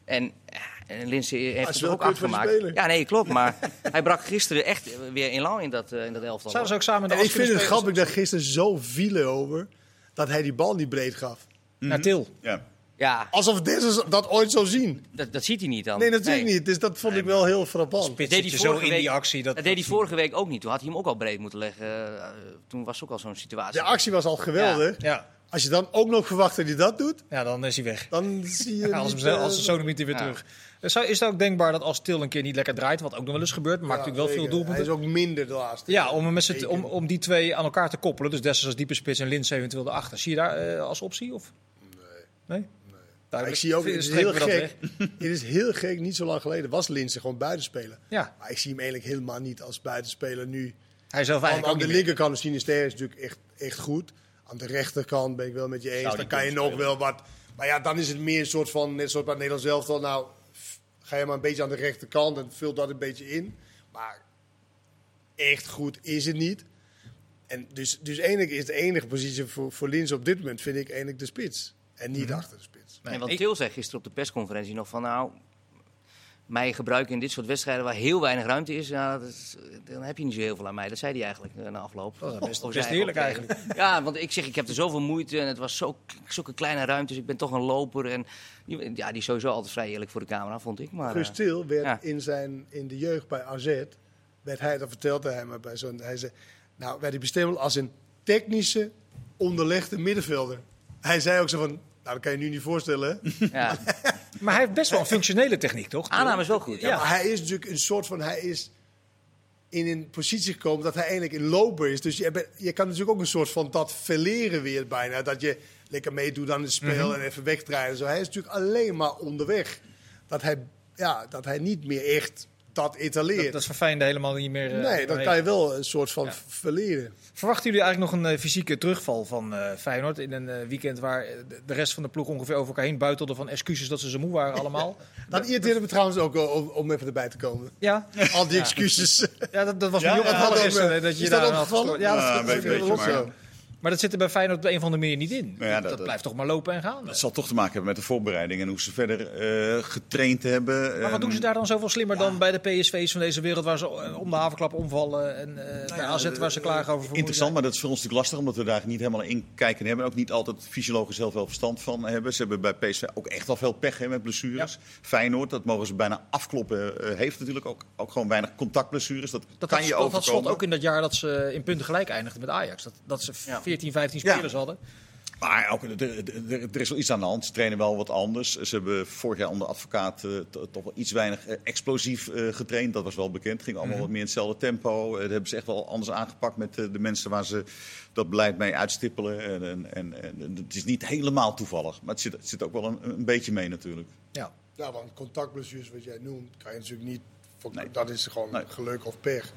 C: En, eh, en Linsen heeft
B: is
C: het ook afgemaakt. Ja, nee, klopt. Maar hij brak gisteren echt weer in lang in dat, eh, in dat elftal.
A: zouden ze ook samen de
B: ik vind het grappig dat gisteren zo vielen over dat hij die bal niet breed gaf.
A: Naar Til.
D: Ja.
C: Ja,
B: Alsof Dessers dat ooit zou zien.
C: dat, dat ziet hij niet dan.
B: Nee, natuurlijk niet. Dus dat vond ik wel heel frappant.
A: Spits
C: deed
A: zit je
C: hij
A: zo
C: vorige
A: in die
C: week-
A: actie. Dat,
C: Dat deed hij vorige week ook niet. Toen had hij hem ook al breed moeten leggen. Eh, toen was ook al zo'n situatie.
B: De actie was al geweldig.
A: Ja.
B: Als je dan ook nog verwacht dat hij dat doet,
A: ja, dan is hij weg.
B: dan zie je
A: Ja, als,
B: niet,
A: hem,
B: eh,
A: als de zoon niet weer
C: ja.
A: terug. Zou- is het ook denkbaar dat als Til een keer niet lekker draait, wat ook nog wel eens gebeurt, maakt
B: ja,
A: natuurlijk wel veel doelpunten.
B: Hij is ook minder de laatste.
A: Ja, om, met om, om die twee aan elkaar te koppelen. Dus Dessers als diepe spits en Lins eventueel erachter. Zie je daar eh, als optie? Of? Nee.
B: Maar
A: Nee?
B: ik zie ook, het is heel gek. Het is heel gek, niet zo lang geleden was Linse gewoon buitenspeler.
A: Ja,
B: Maar ik zie hem eigenlijk helemaal niet als buitenspeler nu.
A: hij zelf eigenlijk
B: aan de linkerkant is Sinister is natuurlijk echt, echt goed. Aan de rechterkant ben ik wel met je eens. Dan kan je nog wel wat. Maar ja, dan is het meer een soort van, net zoals bij het Nederlands elftal. Nou, ga je maar een beetje aan de rechterkant en vul dat een beetje in. Maar echt goed is het niet. En dus, dus eigenlijk is de enige positie voor, voor Lins op dit moment, vind ik, eigenlijk de spits. En niet achter de spits.
A: Nee,
C: en wat
A: ik-
C: Til zei gisteren op de persconferentie nog van nou... mij gebruiken in dit soort wedstrijden waar heel weinig ruimte is, ja, is, dan heb je niet zo heel veel aan mij. Dat zei hij eigenlijk eh, na afloop.
A: Dat is best, heerlijk eigenlijk.
C: Ja, want ik zeg, ik heb er zoveel moeite en het was zo, zulke kleine ruimtes. Ik ben toch een loper en ja, die is sowieso altijd vrij eerlijk voor de camera, vond ik. Maar,
B: Guus
C: eh,
B: werd
C: ja.
B: in, zijn, in de jeugd bij AZ, werd hij, dat vertelde hij bij zo'n, hij zei, nou werd hij bestemd als een technische, onderlegde middenvelder. Hij zei ook zo van, dat kan je nu niet voorstellen.
C: ja.
A: Maar hij heeft best wel een functionele techniek, toch?
C: Aanname is wel goed.
B: Ja,
C: Ja.
B: maar hij is natuurlijk een soort van, hij is in een positie gekomen dat hij eigenlijk een loper is. Dus je, bent- je kan natuurlijk ook een soort van dat verleren weer bijna. Dat je lekker meedoet aan het spel en even wegdraaien. en Zo. Hij is natuurlijk alleen maar onderweg. Dat hij, ja, dat hij niet meer echt dat etaleert.
A: Dat, dat is Feyenoord helemaal niet meer... eh,
B: nee, dat
A: nee.
B: kan je wel een soort van
A: Ja.
B: verleren.
A: Verwachten jullie eigenlijk nog een eh, fysieke terugval van eh, Feyenoord in een weekend waar de, rest van de ploeg ongeveer over elkaar heen buitelde van excuses dat ze zo moe waren allemaal?
B: Dat irriteerde me trouwens ook om, om even erbij te komen.
A: ja,
B: Al die excuses.
A: ja dat, dat was
D: Ja,
A: me ook
D: ja,
B: dat
A: je
B: is
A: daar had. Ja, dat,
D: Ja,
A: dat-
D: een
A: dat-
D: beetje,
A: dat-
D: maar-
A: dat- dat zit er bij Feyenoord op de een of andere manier niet in.
D: Nou ja, dat-
A: dat,
D: dat-
A: blijft toch maar lopen en gaan.
D: Dat zal toch te maken hebben met de voorbereiding en hoe ze verder eh, getraind hebben.
A: Maar wat
D: En-
A: doen ze daar dan zoveel slimmer dan bij de PSV's van deze wereld waar ze eh, om de havenklap omvallen en eh bij AZ waar ze klagen over
D: Interessant, maar dat is voor ons natuurlijk lastig, omdat we daar niet helemaal in kijken hebben. En ook niet altijd fysiologisch zelf wel verstand van hebben. Ze hebben bij PSV ook echt wel veel pech hè, met blessures. Feyenoord, dat mogen ze bijna afkloppen, heeft natuurlijk ook, ook gewoon weinig contactblessures. Dat,
A: Dat
D: kan je
A: dat had slot
D: overkomen.
A: ook in dat jaar dat ze in punten gelijk eindigden met Ajax. Dat, dat ze. 14, 15
D: Ja.
A: spelers hadden.
D: Maar ook, er, er- er- is wel iets aan de hand. Ze trainen wel wat anders. Ze hebben vorig jaar onder advocaat eh, to- toch wel iets weinig eh, explosief eh, getraind. Dat was wel bekend. Het ging allemaal
A: Mhm.
D: wat meer in hetzelfde tempo. Eh, dat hebben ze echt wel anders aangepakt met de mensen waar ze dat beleid mee uitstippelen. En, en, en, en het is niet helemaal toevallig. Maar het zit, het zit ook wel een, een beetje mee natuurlijk.
A: Ja.
B: Ja, want contactblessures, wat jij noemt, kan je natuurlijk niet. voor-
D: Nee.
B: Dat is gewoon
D: Nee.
B: geluk of pech.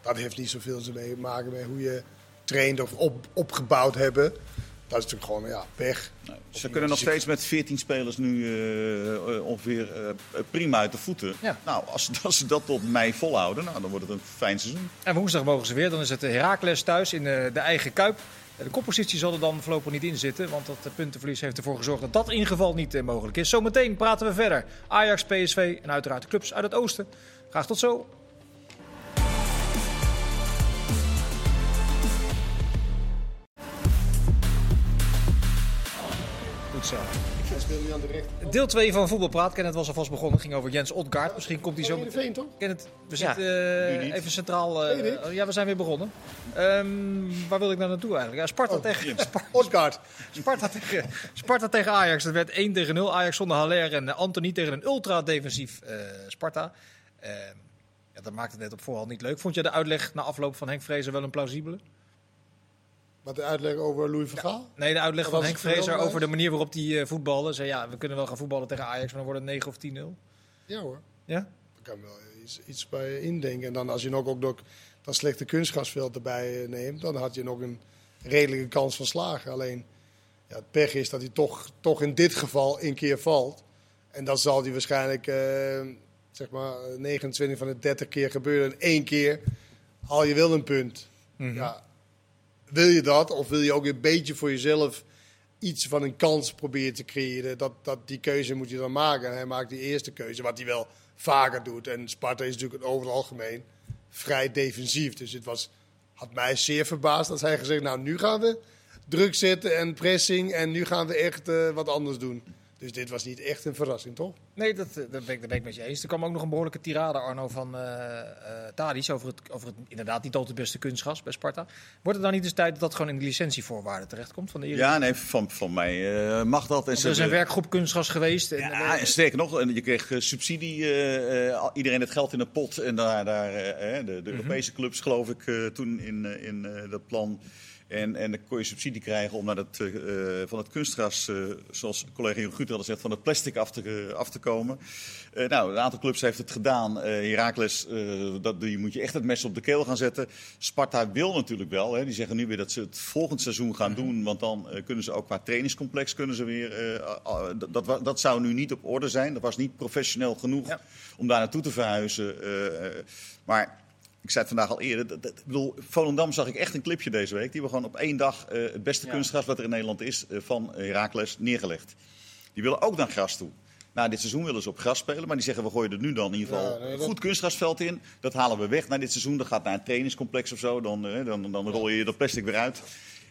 B: Dat heeft niet zoveel te mee- maken met hoe je traint of op, opgebouwd hebben. Dat is natuurlijk gewoon ja, pech.
D: Nee, Ze kunnen nog steeds met 14 spelers nu eh, eh, ongeveer eh, prima uit de voeten.
A: Ja.
D: Nou, als, als ze dat tot mei volhouden, nou, dan wordt het een fijn seizoen.
A: En woensdag mogen ze weer. Dan is het Heracles thuis in de, de eigen kuip. De koppositie zal er dan voorlopig niet in zitten. Want dat eh, puntenverlies heeft ervoor gezorgd dat dat in ieder geval niet eh, mogelijk is. Zometeen praten we verder. Ajax, PSV en uiteraard de clubs uit het oosten. Graag tot zo. Goed zo.
B: Hij speelt nu aan de rechter.
A: Deel 2 van Voetbalpraat. Kenneth was alvast begonnen. ging over Jens Odgaard. Misschien komt hij zo
B: toch?
A: Kenneth, we zitten eh, even centraal. eh,
B: Nee, niet.
A: ja, we zijn weer begonnen. Ehm, waar wil ik nou naartoe eigenlijk? Ja, Sparta,
B: Oh,
A: tegen,
B: Odgaard.
A: Sparta, tegen, Sparta tegen Ajax. Dat werd 1 tegen 0. Ajax zonder Haller en eh, Anthony tegen een ultra-defensief eh, Sparta. Ehm, ja, dat maakt het net op voorhand niet leuk. Vond je de uitleg na afloop van Henk Vrezer wel een plausibele?
B: Wat de uitleg over Louis van Gaal?
A: Nee, de uitleg van Henk Vrezer over de manier waarop hij eh, voetbalde. Zei ja, we kunnen wel gaan voetballen tegen Ajax, maar dan wordt het 9 of 10-0.
B: Ja hoor.
A: Ja?
B: Daar kan ik wel iets, iets bij indenken. En dan als je nog ook nog dat slechte kunstgrasveld erbij eh, neemt, dan had je nog een redelijke kans van slagen. Alleen ja, het pech is dat hij toch, toch in dit geval een keer valt. En dat zal hij waarschijnlijk eh, zeg maar 29 van de 30 keer gebeuren. En één keer haal je wel een punt. Ja, wil je dat? Of wil je ook een beetje voor jezelf iets van een kans proberen te creëren? Dat, dat, die keuze moet je dan maken. En hij maakt die eerste keuze, wat hij wel vaker doet. En Sparta is natuurlijk over het algemeen vrij defensief. Dus het was, had mij zeer verbaasd als hij gezegd... nou, nu gaan we druk zetten en pressing... en nu gaan we echt eh, wat anders doen. Dus dit was niet echt een verrassing, toch?
A: Nee, dat, eh, dat, ben ik, dat ben ik met je eens. Er kwam ook nog een behoorlijke tirade, Arno, van eh eh Tadic over het, over het inderdaad niet altijd beste kunstgras bij Sparta. Wordt het dan niet eens tijd dat dat gewoon in de licentievoorwaarden terechtkomt van de Eredivisie?
D: Ja, nee, van, van mij eh, mag dat. En
A: er is een werkgroep kunstgras geweest. En,
D: Ja, en sterker nog, en je kreeg subsidie, eh, eh, al- iedereen het geld in een pot. En daar, daar eh, de,
A: Mhm.
D: de Europese clubs, geloof ik, eh, toen in, in dat plan. En, en dan kon je subsidie krijgen om naar eh, van het kunstgras, eh, zoals collega Jon Guter al zegt, van het plastic af te, af te komen. Eh, nou, een aantal clubs heeft het gedaan. Heracles, eh, dat, die moet je echt het mes op de keel gaan zetten. Sparta wil natuurlijk wel. Hè. Die zeggen nu weer dat ze het volgend seizoen gaan doen. Want dan kunnen ze ook qua trainingscomplex kunnen ze weer. dat- dat, dat zou nu niet op orde zijn. Dat was niet professioneel genoeg
A: Ja.
D: om daar naartoe te verhuizen. maar ik zei het vandaag al eerder. Dat, dat- ik bedoel, Volendam zag ik echt een clipje deze week. Die hebben gewoon op één dag eh, het beste
C: Ja.
D: kunstgras wat er in Nederland is eh, van Heracles neergelegd. Die willen ook naar gras toe. Nou, dit seizoen willen ze op gras spelen, maar die zeggen we gooien er nu dan in ieder geval
B: Ja, nee,
D: een
B: dat-
D: goed kunstgrasveld in. Dat halen we weg na dit seizoen. Dat gaat naar een trainingscomplex of zo. Dan, eh, dan, dan rol je dat plastic weer uit.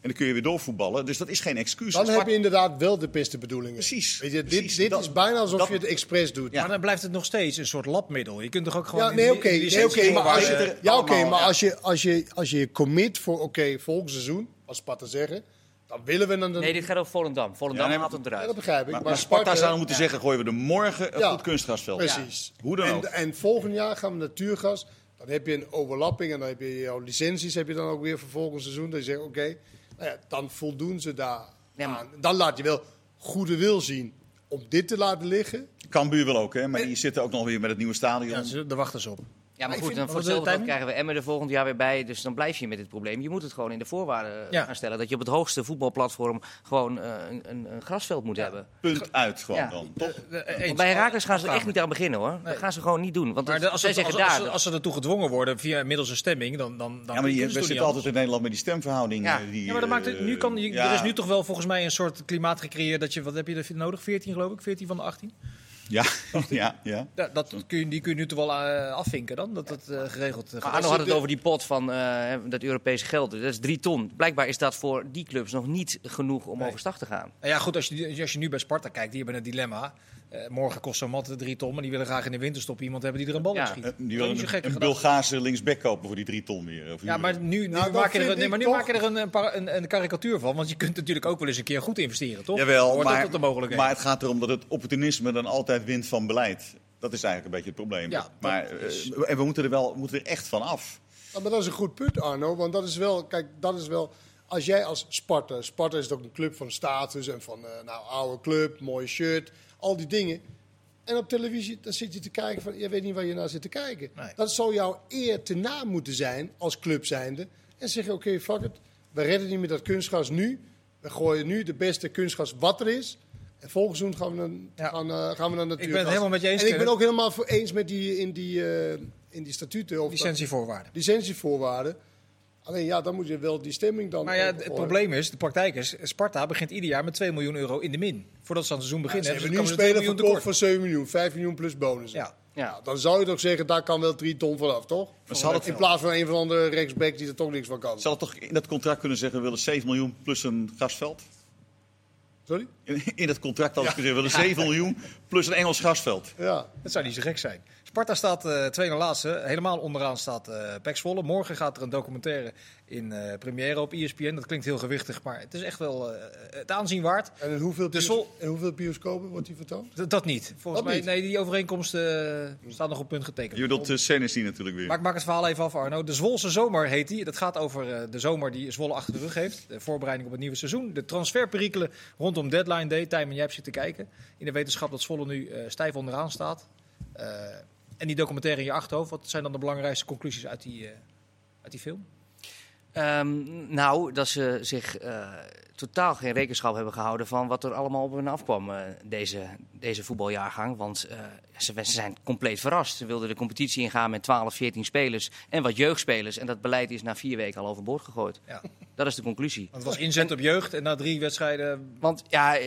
D: En dan kun je weer doorvoetballen. Dus dat is geen excuus.
B: Dan heb je inderdaad wel de beste bedoelingen.
D: Precies,
B: Weet je,
D: precies.
B: dit dit
D: Dat-
B: is bijna alsof
D: dat-
B: je het expres doet.
D: Ja.
A: Maar dan blijft het nog steeds een soort labmiddel. Je kunt toch ook gewoon...
B: Ja, nee, oké. nee, maar als je,
A: voorwaarden-
B: ja, oké,
D: allemaal,
B: maar
D: ja.
B: als je, als je, als je je commit voor, oké, volgend seizoen, als Sparta zeggen, dan willen we dan...
C: Nee, dit gaat over Volendam. Volendam
D: Ja, nee,
C: haalt het
B: Ja,
C: eruit.
B: dat begrijp ik.
D: Maar, Sparta
B: Sparta
D: zou moeten zeggen, gooien we er morgen een
B: Ja,
D: goed kunstgrasveld.
B: Precies.
D: Hoe dan
B: en,
D: ook.
B: En volgend jaar gaan we natuurgas. Dan heb je een overlapping en dan heb je jouw licenties heb je dan ook weer voor volgend seizoen. Dan zeg je, oké, nou ja, dan voldoen ze daar
C: Ja, maar-
B: aan. Dan laat je wel goede wil zien om dit te laten liggen.
D: Cambuur wel ook, hè? maar die zitten ook nog weer met het nieuwe stadion.
A: Ja, ze- daar wachten ze op.
C: Ja, maar goed, dan voor hetzelfde krijgen we Emmen er volgend jaar weer bij. Dus dan blijf je met dit probleem. Je moet het gewoon in de voorwaarden
A: Ja.
C: gaan stellen. Dat je op het hoogste voetbalplatform gewoon eh, een, een, een grasveld moet hebben.
D: Punt uit gewoon
C: Ja.
D: dan, toch?
A: Eh, eh,
C: bij Herakles gaan ze er echt niet aan beginnen hoor. Dat gaan ze gewoon niet doen. Want
A: Maar als,
C: zij
A: het-
C: zeggen
A: als,
C: daar...
A: als, als ze ertoe gedwongen worden via middels een stemming, dan, dan, dan
D: Ja, maar je,
A: ze
D: we zitten
A: niet
D: altijd in Nederland met die stemverhouding.
C: Ja.
D: eh, die,
A: Ja, maar dat maakt het, nu kan, je,
D: eh, ja,
A: er is nu toch wel volgens mij een soort klimaat gecreëerd dat je, wat heb je er nodig? 14 geloof ik, 14 van de 18?
D: Ja, ja, ja.
A: Ja, dat kun je, die kun je nu toch wel eh, afvinken dan, dat dat eh, geregeld eh,
C: Maar
A: gaat.
C: Arno had het
B: de-
C: over die pot van eh, dat Europese geld. Dat is drie ton. Blijkbaar is dat voor die clubs nog niet genoeg om
A: Nee.
C: overstag te gaan.
A: Nou ja, goed, als je, als je nu bij Sparta kijkt, die hebben een dilemma. Eh, morgen kost zo'n mat drie ton, maar die willen graag in de winterstop iemand hebben die er een bal
C: Ja.
A: op schiet.
D: Eh, Die willen een, een. Bulgaarse linksback kopen voor die drie ton weer. Of
A: Ja, maar nu, nu
B: Nou,
A: je er, nee, maar nu
B: toch-
A: maak je er een, een, een, een karikatuur van. Want je kunt natuurlijk ook wel eens een keer goed investeren, toch?
D: Jawel, maar,
A: dat
D: maar het gaat erom dat het opportunisme dan altijd wint van beleid. Dat is eigenlijk een beetje het probleem.
A: Ja,
D: maar, eh, en we moeten er wel moeten er echt van af.
B: Ja, maar dat is een goed punt, Arno. Want dat is wel, kijk, dat is wel. Als jij als Sparta, Sparta is ook een club van status en van, eh, nou, oude club, mooie shirt, al die dingen. En op televisie, dan zit je te kijken van, je weet niet waar je naar zit te kijken.
A: Nee.
B: Dat zou jouw eer te na moeten zijn als club zijnde. En zeggen, oké, fuck it, we redden niet met dat kunstgras nu. We gooien nu de beste kunstgras wat er is. En volgend seizoen gaan we dan,
A: Ja.
B: gaan, eh, gaan we dan natuurlijk.
A: het helemaal met je eens,
B: En ik ben ook helemaal voor eens met die in die, eh, in die statuten. Of
A: Licentievoorwaarden.
B: licentievoorwaarden. Alleen ja, dan moet je wel die stemming dan.
A: Maar ja, het probleem is, de praktijk is, Sparta begint ieder jaar met 2 miljoen euro in de min. Voordat ze aan het seizoen
B: Ja,
A: beginnen.
B: ze
A: Dus
B: hebben
A: dan
B: nu een
A: komen ze 2
B: speler
A: miljoen
B: verkocht
A: tekort.
B: voor 7 miljoen, 5 miljoen plus bonus.
A: Ja.
C: Ja.
B: Dan zou je toch zeggen, daar kan wel 3 ton vanaf, toch?
D: Maar ze hadden,
B: In plaats van een van de andere rechtsback die er toch niks van kan.
D: ze hadden toch in dat contract kunnen zeggen: we willen 7 miljoen plus een grasveld?
B: Sorry?
D: In, in dat contract hadden ze kunnen zeggen: we willen 7 miljoen plus een Engels grasveld.
B: Ja.
A: Dat zou niet zo gek zijn. Sparta staat eh twee na laatste. Helemaal onderaan staat eh Pek Zwolle. Morgen gaat er een documentaire in eh première op ESPN. Dat klinkt heel gewichtig, maar het is echt wel eh, het aanzien waard.
B: En in hoeveel, bios- in hoeveel bioscopen wordt die vertoond?
A: D- dat niet. Volgens
B: Dat
A: mij,
B: niet?
A: nee, die overeenkomst eh, staat nog op punt getekend.
D: Je bedoelt uh, Senesi natuurlijk weer.
A: Maar ik maak het verhaal even af, Arno. De Zwolse zomer heet die. Dat gaat over eh, de zomer die Zwolle achter de rug heeft. De voorbereiding op het nieuwe seizoen. De transferperikelen rondom deadline day. Tijmen, jij hebt zitten kijken. In de wetenschap dat Zwolle nu eh, stijf onderaan staat. En die documentaire in je achterhoofd. Wat zijn dan de belangrijkste conclusies uit die, eh, uit die film?
C: Ehm, nou, dat ze zich eh, totaal geen rekenschap hebben gehouden van wat er allemaal op hen afkwam eh, deze, deze voetbaljaargang. Want ze, ze zijn compleet verrast. Ze wilden de competitie ingaan met 12, 14 spelers en wat jeugdspelers. En dat beleid is na vier weken al overboord gegooid.
A: Ja.
C: Dat is de conclusie.
A: Want het was inzet op jeugd. En na drie wedstrijden...
C: Want ja,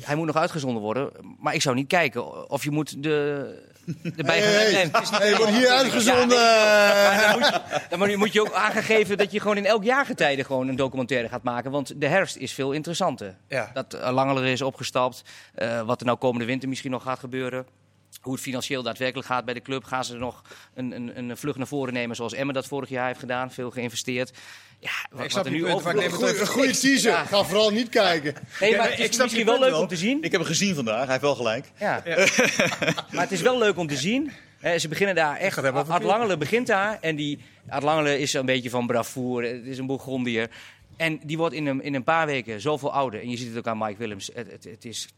C: hij moet nog uitgezonden worden. Maar ik zou niet kijken of je moet de, de bij
B: Hey, hey,
C: Nee, het is niet-
B: hey, wordt hier uitgezonden.
C: Maar dan moet, je, dan moet je- ook aangegeven dat je gewoon in elk jaargetijde gewoon een documentaire gaat maken. Want de herfst is veel interessanter.
A: Ja.
C: Dat uh, Langeler is opgestapt. eh, wat er nou komende winter misschien nog gaat gebeuren. Hoe het financieel daadwerkelijk gaat bij de club. Gaan ze nog een, een, een vlucht naar voren nemen zoals Emmen dat vorig jaar heeft gedaan. Veel geïnvesteerd. Ja, wat,
A: Ik snap
C: wat er nu
A: punt,
C: over...
A: ik
B: Een goede teaser.
C: Ja.
B: Ga vooral niet kijken.
C: Nee, maar het
A: ik
C: is
A: snap
C: misschien wel leuk
A: wel.
C: om te zien.
D: Ik heb hem gezien vandaag, hij heeft wel gelijk.
C: Ja. maar het is wel leuk om te zien. Eh, ze beginnen daar echt.
A: Peer.
C: Langele begint daar. En die Art Langele is een beetje van bravoer. Het is een Bourgondier. En die wordt in een, in een paar weken zoveel ouder. En je ziet het ook aan Mike Willems. Het, het, het is,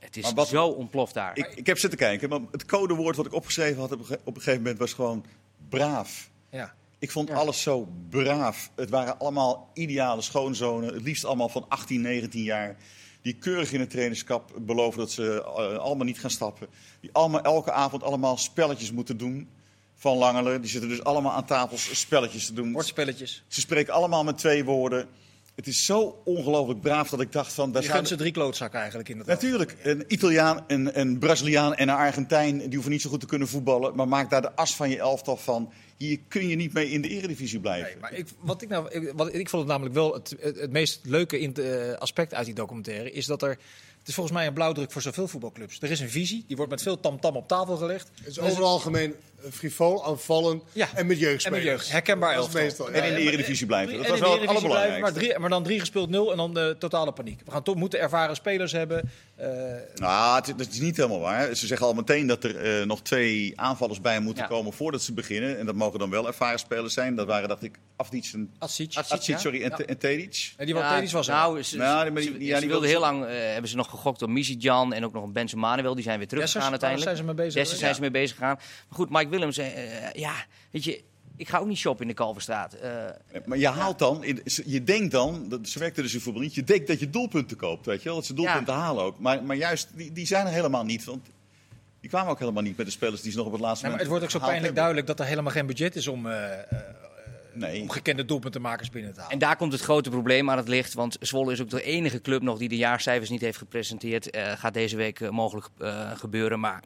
C: het is
D: wat-
C: zo ontploft daar.
D: Ik, ik heb zitten kijken, maar het codewoord wat ik opgeschreven had op een ge- op een gegeven moment was gewoon braaf.
A: Ja.
D: Ik vond
C: Ja.
D: alles zo braaf. Het waren allemaal ideale schoonzonen. Het liefst allemaal van 18, 19 jaar. Die keurig in het trainingskap beloven dat ze eh, allemaal niet gaan stappen. Die allemaal elke avond allemaal spelletjes moeten doen. Van Langelen. Die zitten dus allemaal aan tafels spelletjes te doen.
A: Woordspelletjes.
D: Ze spreken allemaal met twee woorden. het is zo ongelooflijk braaf dat ik dacht van... Daar
A: Je
D: gaan
A: gunt ze drie klootzakken eigenlijk inderdaad.
D: Natuurlijk, een Italiaan, een, een Braziliaan en een Argentijn... die hoeven niet zo goed te kunnen voetballen... maar maak daar de as van je elftal van. Hier kun je niet mee in de eredivisie blijven.
A: Nee, maar ik, wat ik, nou, ik, wat, ik vond het namelijk wel het, het, het meest leuke in, eh, aspect uit die documentaire. Is dat er. Het is volgens mij een blauwdruk voor zoveel voetbalclubs. Er is een visie, die wordt met veel tamtam op tafel gelegd.
B: Het is over het algemeen eh, frivol, aanvallend
A: Ja.
B: en met
A: En
B: jeugdspelers.
A: met jeugd. Herkenbaar elftal.
B: meestal, ja.
D: En in de eredivisie blijven. Dat
A: En
D: was wel
A: de
D: het allerbelangrijkste.
A: maar, drie, maar dan drie gespeeld nul en dan de totale paniek. We gaan toch moeten ervaren spelers hebben. Eh,
D: Nou, het, dat is niet helemaal waar. Ze zeggen al meteen dat er eh, nog twee aanvallers bij moeten
C: Ja.
D: komen voordat ze beginnen. En dat mogen dan wel ervaren spelers zijn. Dat waren, dacht ik, Afdic en,
A: Atsic.
C: Ja.
D: sorry, en,
A: Ja.
D: En Tedic.
A: En die wat
C: Ja,
A: Tedic was er.
C: nou, ze,
D: Nou,
C: ze-
D: die-
C: ze-
D: ja,
C: ze
D: die
C: wilden heel lang, eh, hebben ze nog gegokt op Mizidjan en ook nog een Benzo Manuel. Die zijn weer teruggegaan
A: Dessers, daar
C: uiteindelijk.
A: zijn ze mee bezig
C: zijn ze mee bezig gegaan. Maar goed, Mike Willems, ja, weet je, ik ga ook niet shoppen in de Kalverstraat. Eh,
D: Maar je haalt dan, je denkt dan, dat- ze werkten dus in voetbal niet, je denkt dat je doelpunten koopt, weet je wel. Dat ze doelpunten halen ook. Maar, maar juist, die, die zijn er helemaal niet. Want die kwamen ook helemaal niet met de spelers die ze nog op het laatste
A: Nee, maar het wordt
D: moment
A: ook zo pijnlijk duidelijk dat er helemaal geen budget is om, eh, eh,
D: hebben. Nee.
A: om gekende doelpuntenmakers binnen te halen.
C: En daar komt het grote probleem aan het licht. Want Zwolle is ook de enige club nog die de jaarcijfers niet heeft gepresenteerd. Eh, gaat deze week mogelijk eh, gebeuren. Maar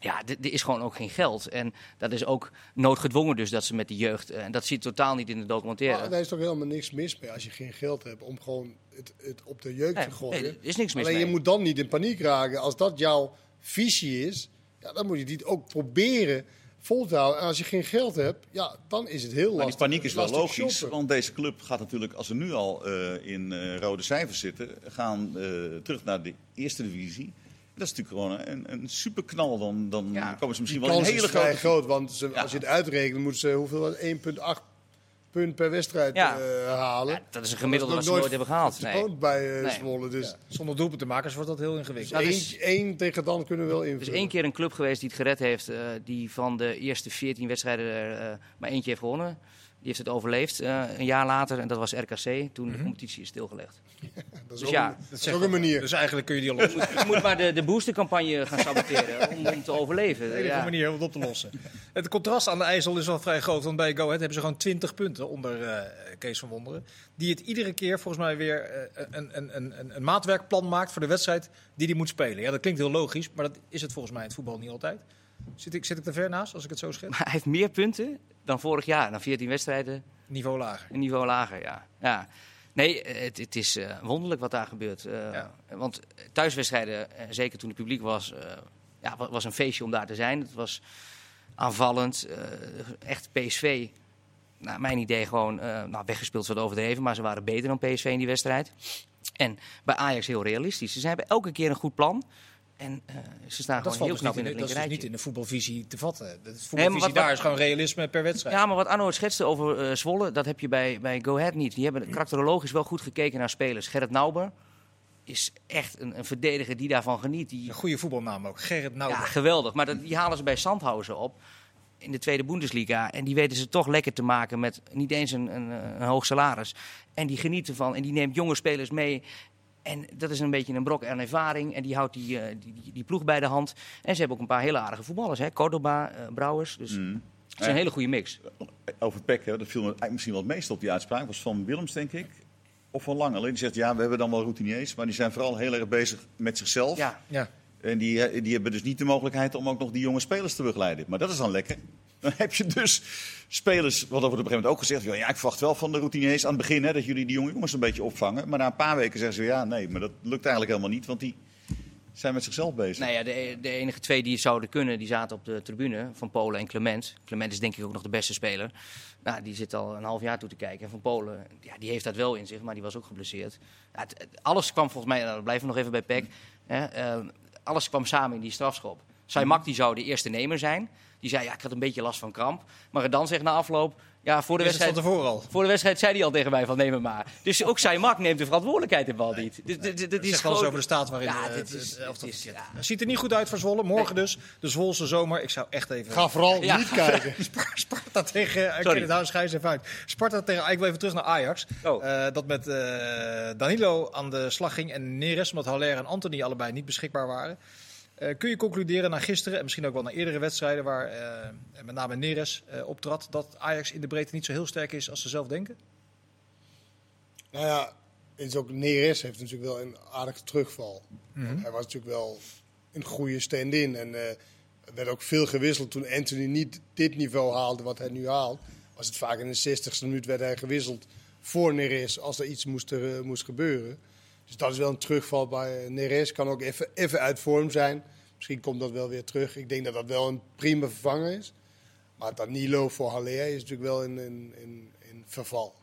C: ja, er is gewoon ook geen geld. En dat is ook noodgedwongen dus dat ze met de jeugd... eh, En dat zit totaal niet in de documentaire.
B: Maar daar is toch helemaal niks mis mee als je geen geld hebt om gewoon het, het op de jeugd
C: Nee,
B: te gooien.
C: nee, er is niks mis
B: Alleen
C: mee.
B: je moet dan niet in paniek raken. Als dat jouw visie is, ja, dan moet je die ook proberen vol te houden. En als je geen geld hebt, ja, dan is het heel
D: Maar die
B: lastig.
D: paniek is wel logisch,
B: shoppen.
D: want deze club gaat natuurlijk, als ze nu al eh, in eh, rode cijfers zitten, gaan eh, terug naar de eerste divisie. Dat is natuurlijk gewoon een, een superknal. Dan, dan
C: Ja.
D: komen ze misschien
B: Die
D: wel een hele
B: is vrij
D: grote...
B: groot, want ze,
D: Ja.
B: als je het uitrekent, moeten ze hoeveel was het? 1,8 punt per wedstrijd
C: Ja.
B: eh, halen.
C: Ja, dat is een gemiddelde wat
B: Dat
C: ze
B: is
C: nooit hebben gehaald. Nee.
B: bij eh
C: Nee.
B: Zwolle. Dus,
A: Ja, Zonder doelpuntenmakers wordt dat heel
B: dus
A: ingewikkeld.
C: Nou,
B: één,
C: dus-
B: één tegen dan kunnen we wel
C: Er
B: invullen.
C: is één keer een club geweest die het gered heeft. eh, die van de eerste 14 wedstrijden er eh, maar eentje heeft gewonnen. Die heeft het overleefd eh, een jaar later. En dat was RKC. Toen de competitie is stilgelegd.
B: dat is
C: dus
B: ook,
C: ja,
B: een,
A: Dat
B: is ook een manier.
A: Dus eigenlijk kun je die al op.
C: Je moet maar de, de boostercampagne gaan saboteren om, om te overleven.
A: De
C: Ja.
A: manier om het op te lossen. Het contrast aan de IJssel is wel vrij groot. Want bij Go Ahead hebben ze gewoon 20 punten onder eh, Kees van Wonderen. Die het iedere keer volgens mij weer eh, een, een, een, een, een maatwerkplan maakt voor de wedstrijd die hij moet spelen. Ja, dat klinkt heel logisch, maar dat is het volgens mij in het voetbal niet altijd. Zit ik, zit ik er ver naast als ik het zo schets?
C: Maar hij heeft meer punten dan vorig jaar. Na 14 wedstrijden
A: Niveau lager.
C: een niveau lager. Ja. Ja. Nee, het, het is eh, wonderlijk wat daar gebeurt. Eh,
A: Ja.
C: Want thuiswedstrijden, eh, zeker toen het publiek was, eh ja, wa- was een feestje om daar te zijn. Het was aanvallend, echt PSV. Nou, mijn idee gewoon, nou, weggespeeld wat overdreven, maar ze waren beter dan PSV in die wedstrijd. En bij Ajax heel realistisch. Ze hebben elke keer een goed plan. En eh, ze staan
A: Dat,
C: gewoon heel
A: dus
C: knap
A: niet
C: in het
A: de, dat is dus niet in de voetbalvisie te vatten. De voetbalvisie
C: wat-
A: daar
C: wat-
A: is gewoon realisme per wedstrijd.
C: Ja, maar wat Arno schetste over eh, Zwolle, dat heb je bij, bij Go Ahead niet. Die hebben karakterologisch wel goed gekeken naar spelers. Gerrit Nauber is echt een, een verdediger die daarvan geniet. Die,
A: Een goede voetbalnaam ook. Gerrit
C: ja,
A: Nauber.
C: geweldig. Maar dat, die halen ze bij Sandhausen op in de tweede Bundesliga. En die weten ze toch lekker te maken met niet eens een, een, een hoog salaris. En die genieten van en die neemt jonge spelers mee. En dat is een beetje een brok aan ervaring. En die houdt die, eh, die, die, die ploeg bij de hand. En ze hebben ook een paar hele aardige voetballers. Hè? Cordoba, eh, Brouwers. Dus
D: Mm.
C: het is een hele goede mix.
D: Over Peck, hè, dat viel me eigenlijk misschien wel het meest op die uitspraak. was van Willems, denk ik. Of van Lange. Die zegt, ja, we hebben dan wel routiniers. Maar die zijn vooral heel erg bezig met zichzelf.
C: Ja,
A: Ja.
D: En die, eh, die hebben dus niet de mogelijkheid om ook nog die jonge spelers te begeleiden. Maar dat is dan lekker. Dan heb je dus spelers, wat wordt op een gegeven moment ook gezegd. Ja, ik verwacht wel van de routiniers aan het begin hè, dat jullie die jonge jongens een beetje opvangen. Maar na een paar weken zeggen ze ja, nee, maar dat lukt eigenlijk helemaal niet. Want die zijn met zichzelf bezig.
C: Nou ja, de, de enige twee die het zouden kunnen, die zaten op de tribune. Van Polen en Clement. Clement is denk ik ook nog de beste speler. Nou, die zit al een half jaar toe te kijken. En van Polen, ja, die heeft dat wel in zich, maar die was ook geblesseerd. Ja, alles kwam volgens mij, nou, dan blijven we nog even bij Peck. Hè, eh, alles kwam samen in die strafschop. Saimak die zou de eerste nemer zijn. Die zei, ja, ik had een beetje last van kramp. Maar dan zegt na afloop, ja, voor de
A: Is het van
C: wedstrijd...
A: tevoren al?
C: Voor de wedstrijd zei hij al tegen mij van neem hem maar. Dus ook Saimak neemt de verantwoordelijkheid in bal niet. Dus, dit- dit- dit
A: Dat
C: is gewoon-
A: over de staat waarin
C: Ja,
A: eh,
C: dit
A: het,
C: is-
A: het
C: is-
A: verkeert.
C: ja.
A: Het ziet er niet goed uit voor Zwolle. Morgen dus, de Zwolse zomer. Ik zou echt even...
B: Ga vooral
C: Ja.
B: niet kijken.
A: Sparta tegen... Ik
C: Sorry.
A: ken het even uit. Sparta tegen... Ik wil even terug naar Ajax.
C: Oh.
A: Eh, dat met eh, Danilo aan de slag ging en Neres, omdat Haller en Anthony allebei niet beschikbaar waren. Eh, kun je concluderen na gisteren en misschien ook wel na eerdere wedstrijden waar eh, met name Neres eh, optrad, dat Ajax in de breedte niet zo heel sterk is als ze zelf denken?
B: Nou ja, het is ook, Neres heeft natuurlijk wel een aardige terugval.
A: Mhm.
B: Hij was natuurlijk wel een goede stand-in. En werd ook veel gewisseld toen Anthony niet dit niveau haalde wat hij nu haalt. Was het vaak in de 60ste minuut werd hij gewisseld voor Neres als er iets moest, er, moest gebeuren. Dus dat is wel een terugval bij eh, Neres. Kan ook even, even uit vorm zijn. Misschien komt dat wel weer terug. Ik denk dat dat wel een prima vervanger is. Maar Danilo voor Haller is natuurlijk wel in, in, in, in verval,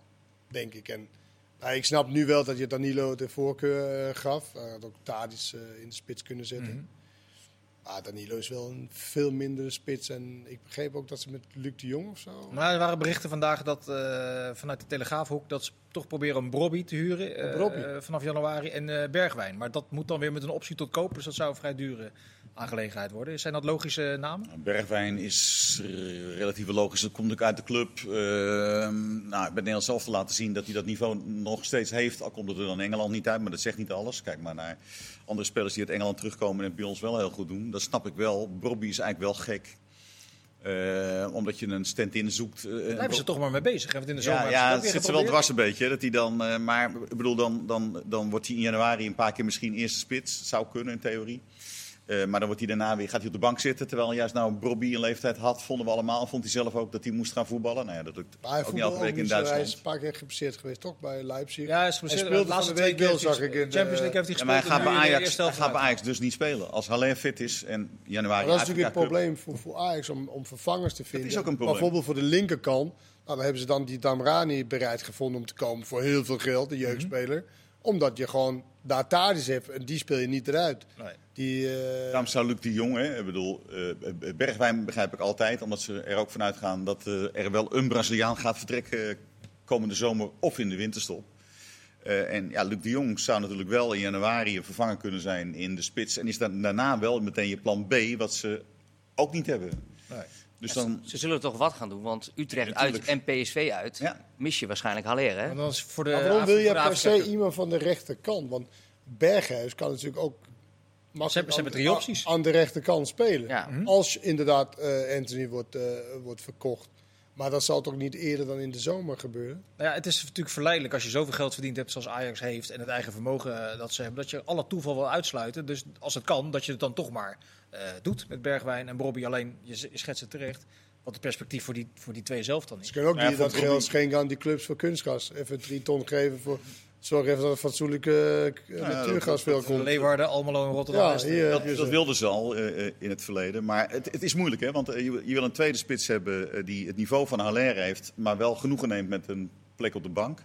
B: denk ik. En nou, ik snap nu wel dat je Danilo de voorkeur eh, gaf. Hij had ook Tadic eh, in de spits kunnen zetten.
A: Mhm.
B: Maar Danilo is wel een veel mindere spits. En ik begreep ook dat ze met Luc de Jong of zo...
A: Maar er waren berichten vandaag dat eh, vanuit de Telegraafhoek dat ze toch proberen een Brobby te huren eh,
B: Brobby?
A: vanaf januari en eh, Bergwijn. Maar dat moet dan weer met een optie tot koop, dus dat zou vrij dure aangelegenheid worden. Zijn dat logische namen?
D: Bergwijn is relatief logisch. Dat komt ook uit de club. Ehm, nou, bij Nederland zelf te laten zien dat hij dat niveau nog steeds heeft. Al komt het er dan Engeland niet uit, maar dat zegt niet alles. Kijk maar naar andere spelers die uit Engeland terugkomen en het bij ons wel heel goed doen. Dat snap ik wel. Bobby is eigenlijk wel gek. Eh, omdat je een stand-in zoekt. eh,
A: Blijven ze toch maar mee bezig. hè? Want in de zomer
D: ja,
A: hebben
D: ja zit ze wel dwars een beetje. Dat hij dan, eh, maar ik bedoel, dan, dan, dan wordt hij in januari een paar keer misschien eerste spits. Zou kunnen in theorie. Eh, maar dan wordt hij daarna weer, gaat hij op de bank zitten. Terwijl juist nou Bobby een leeftijd had, vonden we allemaal. Vond hij zelf ook dat hij moest gaan voetballen. Nou ja, dat lukt
B: Maar hij
D: ook niet elke week in
B: niet zo- Hij is
D: Duitsland.
B: een paar keer gepasseerd geweest, toch? Bij Leipzig.
A: Ja, hij is
B: Hij speelde
A: De laatste
B: van de week wel, zag ik in de-
A: Champions League heeft hij
D: Ja, maar
A: gespeeld.
D: hij gaat, bij Ajax, hij gaat bij. Ajax dus niet spelen. Als Haller fit is en januari
B: Maar dat is natuurlijk
D: Cup.
B: probleem voor, voor Ajax om, om vervangers te vinden.
D: is ook een probleem.
B: Bijvoorbeeld voor de linkerkant. Nou, dan hebben ze dan die Damrani bereid gevonden om te komen voor heel veel geld, de jeugdspeler. Omdat je gewoon daar Tadis hebt en die speel je niet eruit.
A: Nee.
B: Die, eh,
D: Daarom zou Luc de Jong, hè, ik bedoel, eh, Bergwijn begrijp ik altijd, omdat ze er ook vanuit gaan dat eh, er wel een Braziliaan gaat vertrekken eh, komende zomer of in de winterstop. Eh, en ja, Luc de Jong zou natuurlijk wel in januari een vervanger kunnen zijn in de spits. En is dan daarna wel meteen je plan B, wat ze ook niet hebben.
A: Nee.
D: Dus dan,
C: Ze zullen toch wat gaan doen, want Utrecht
D: Ja,
C: uit en PSV uit
D: Ja.
C: mis je waarschijnlijk Haller, hè?
A: Maar dan is voor de
B: maar waarom
A: Af-
B: wil je per se iemand van de rechterkant? Want Berghuis kan natuurlijk ook
A: Ze hebben- ze
B: aan-
A: hebben drie opties.
B: aan de rechterkant spelen.
C: Ja.
B: Als inderdaad eh, Anthony wordt, eh, wordt verkocht. Maar dat zal toch niet eerder dan in de zomer gebeuren?
A: Nou ja, het is natuurlijk verleidelijk als je zoveel geld verdiend hebt zoals Ajax heeft en het eigen vermogen eh, dat ze hebben, dat je alle toeval wil uitsluiten. Dus als het kan, dat je het dan toch maar eh, doet met Bergwijn en Bobby. Alleen, je, je schetst het terecht, wat het perspectief voor die, voor die twee zelf dan
B: Ze
A: is.
B: kunnen ook niet
D: voor
B: dat geld schenken aan die clubs voor kunstgas. Even drie ton geven voor... Zorg even dat er fatsoenlijke uh,
D: dat-
B: natuurgas veel komt.
A: Leeuwarden, Almelo en Rotterdam.
B: Ja, hier,
D: dat, dat wilden ze al eh, eh, in het verleden. Maar het, het is moeilijk, hè? want eh, je, je wil een tweede spits hebben eh, die het niveau van Haller heeft, maar wel genoegen neemt met een plek op de bank.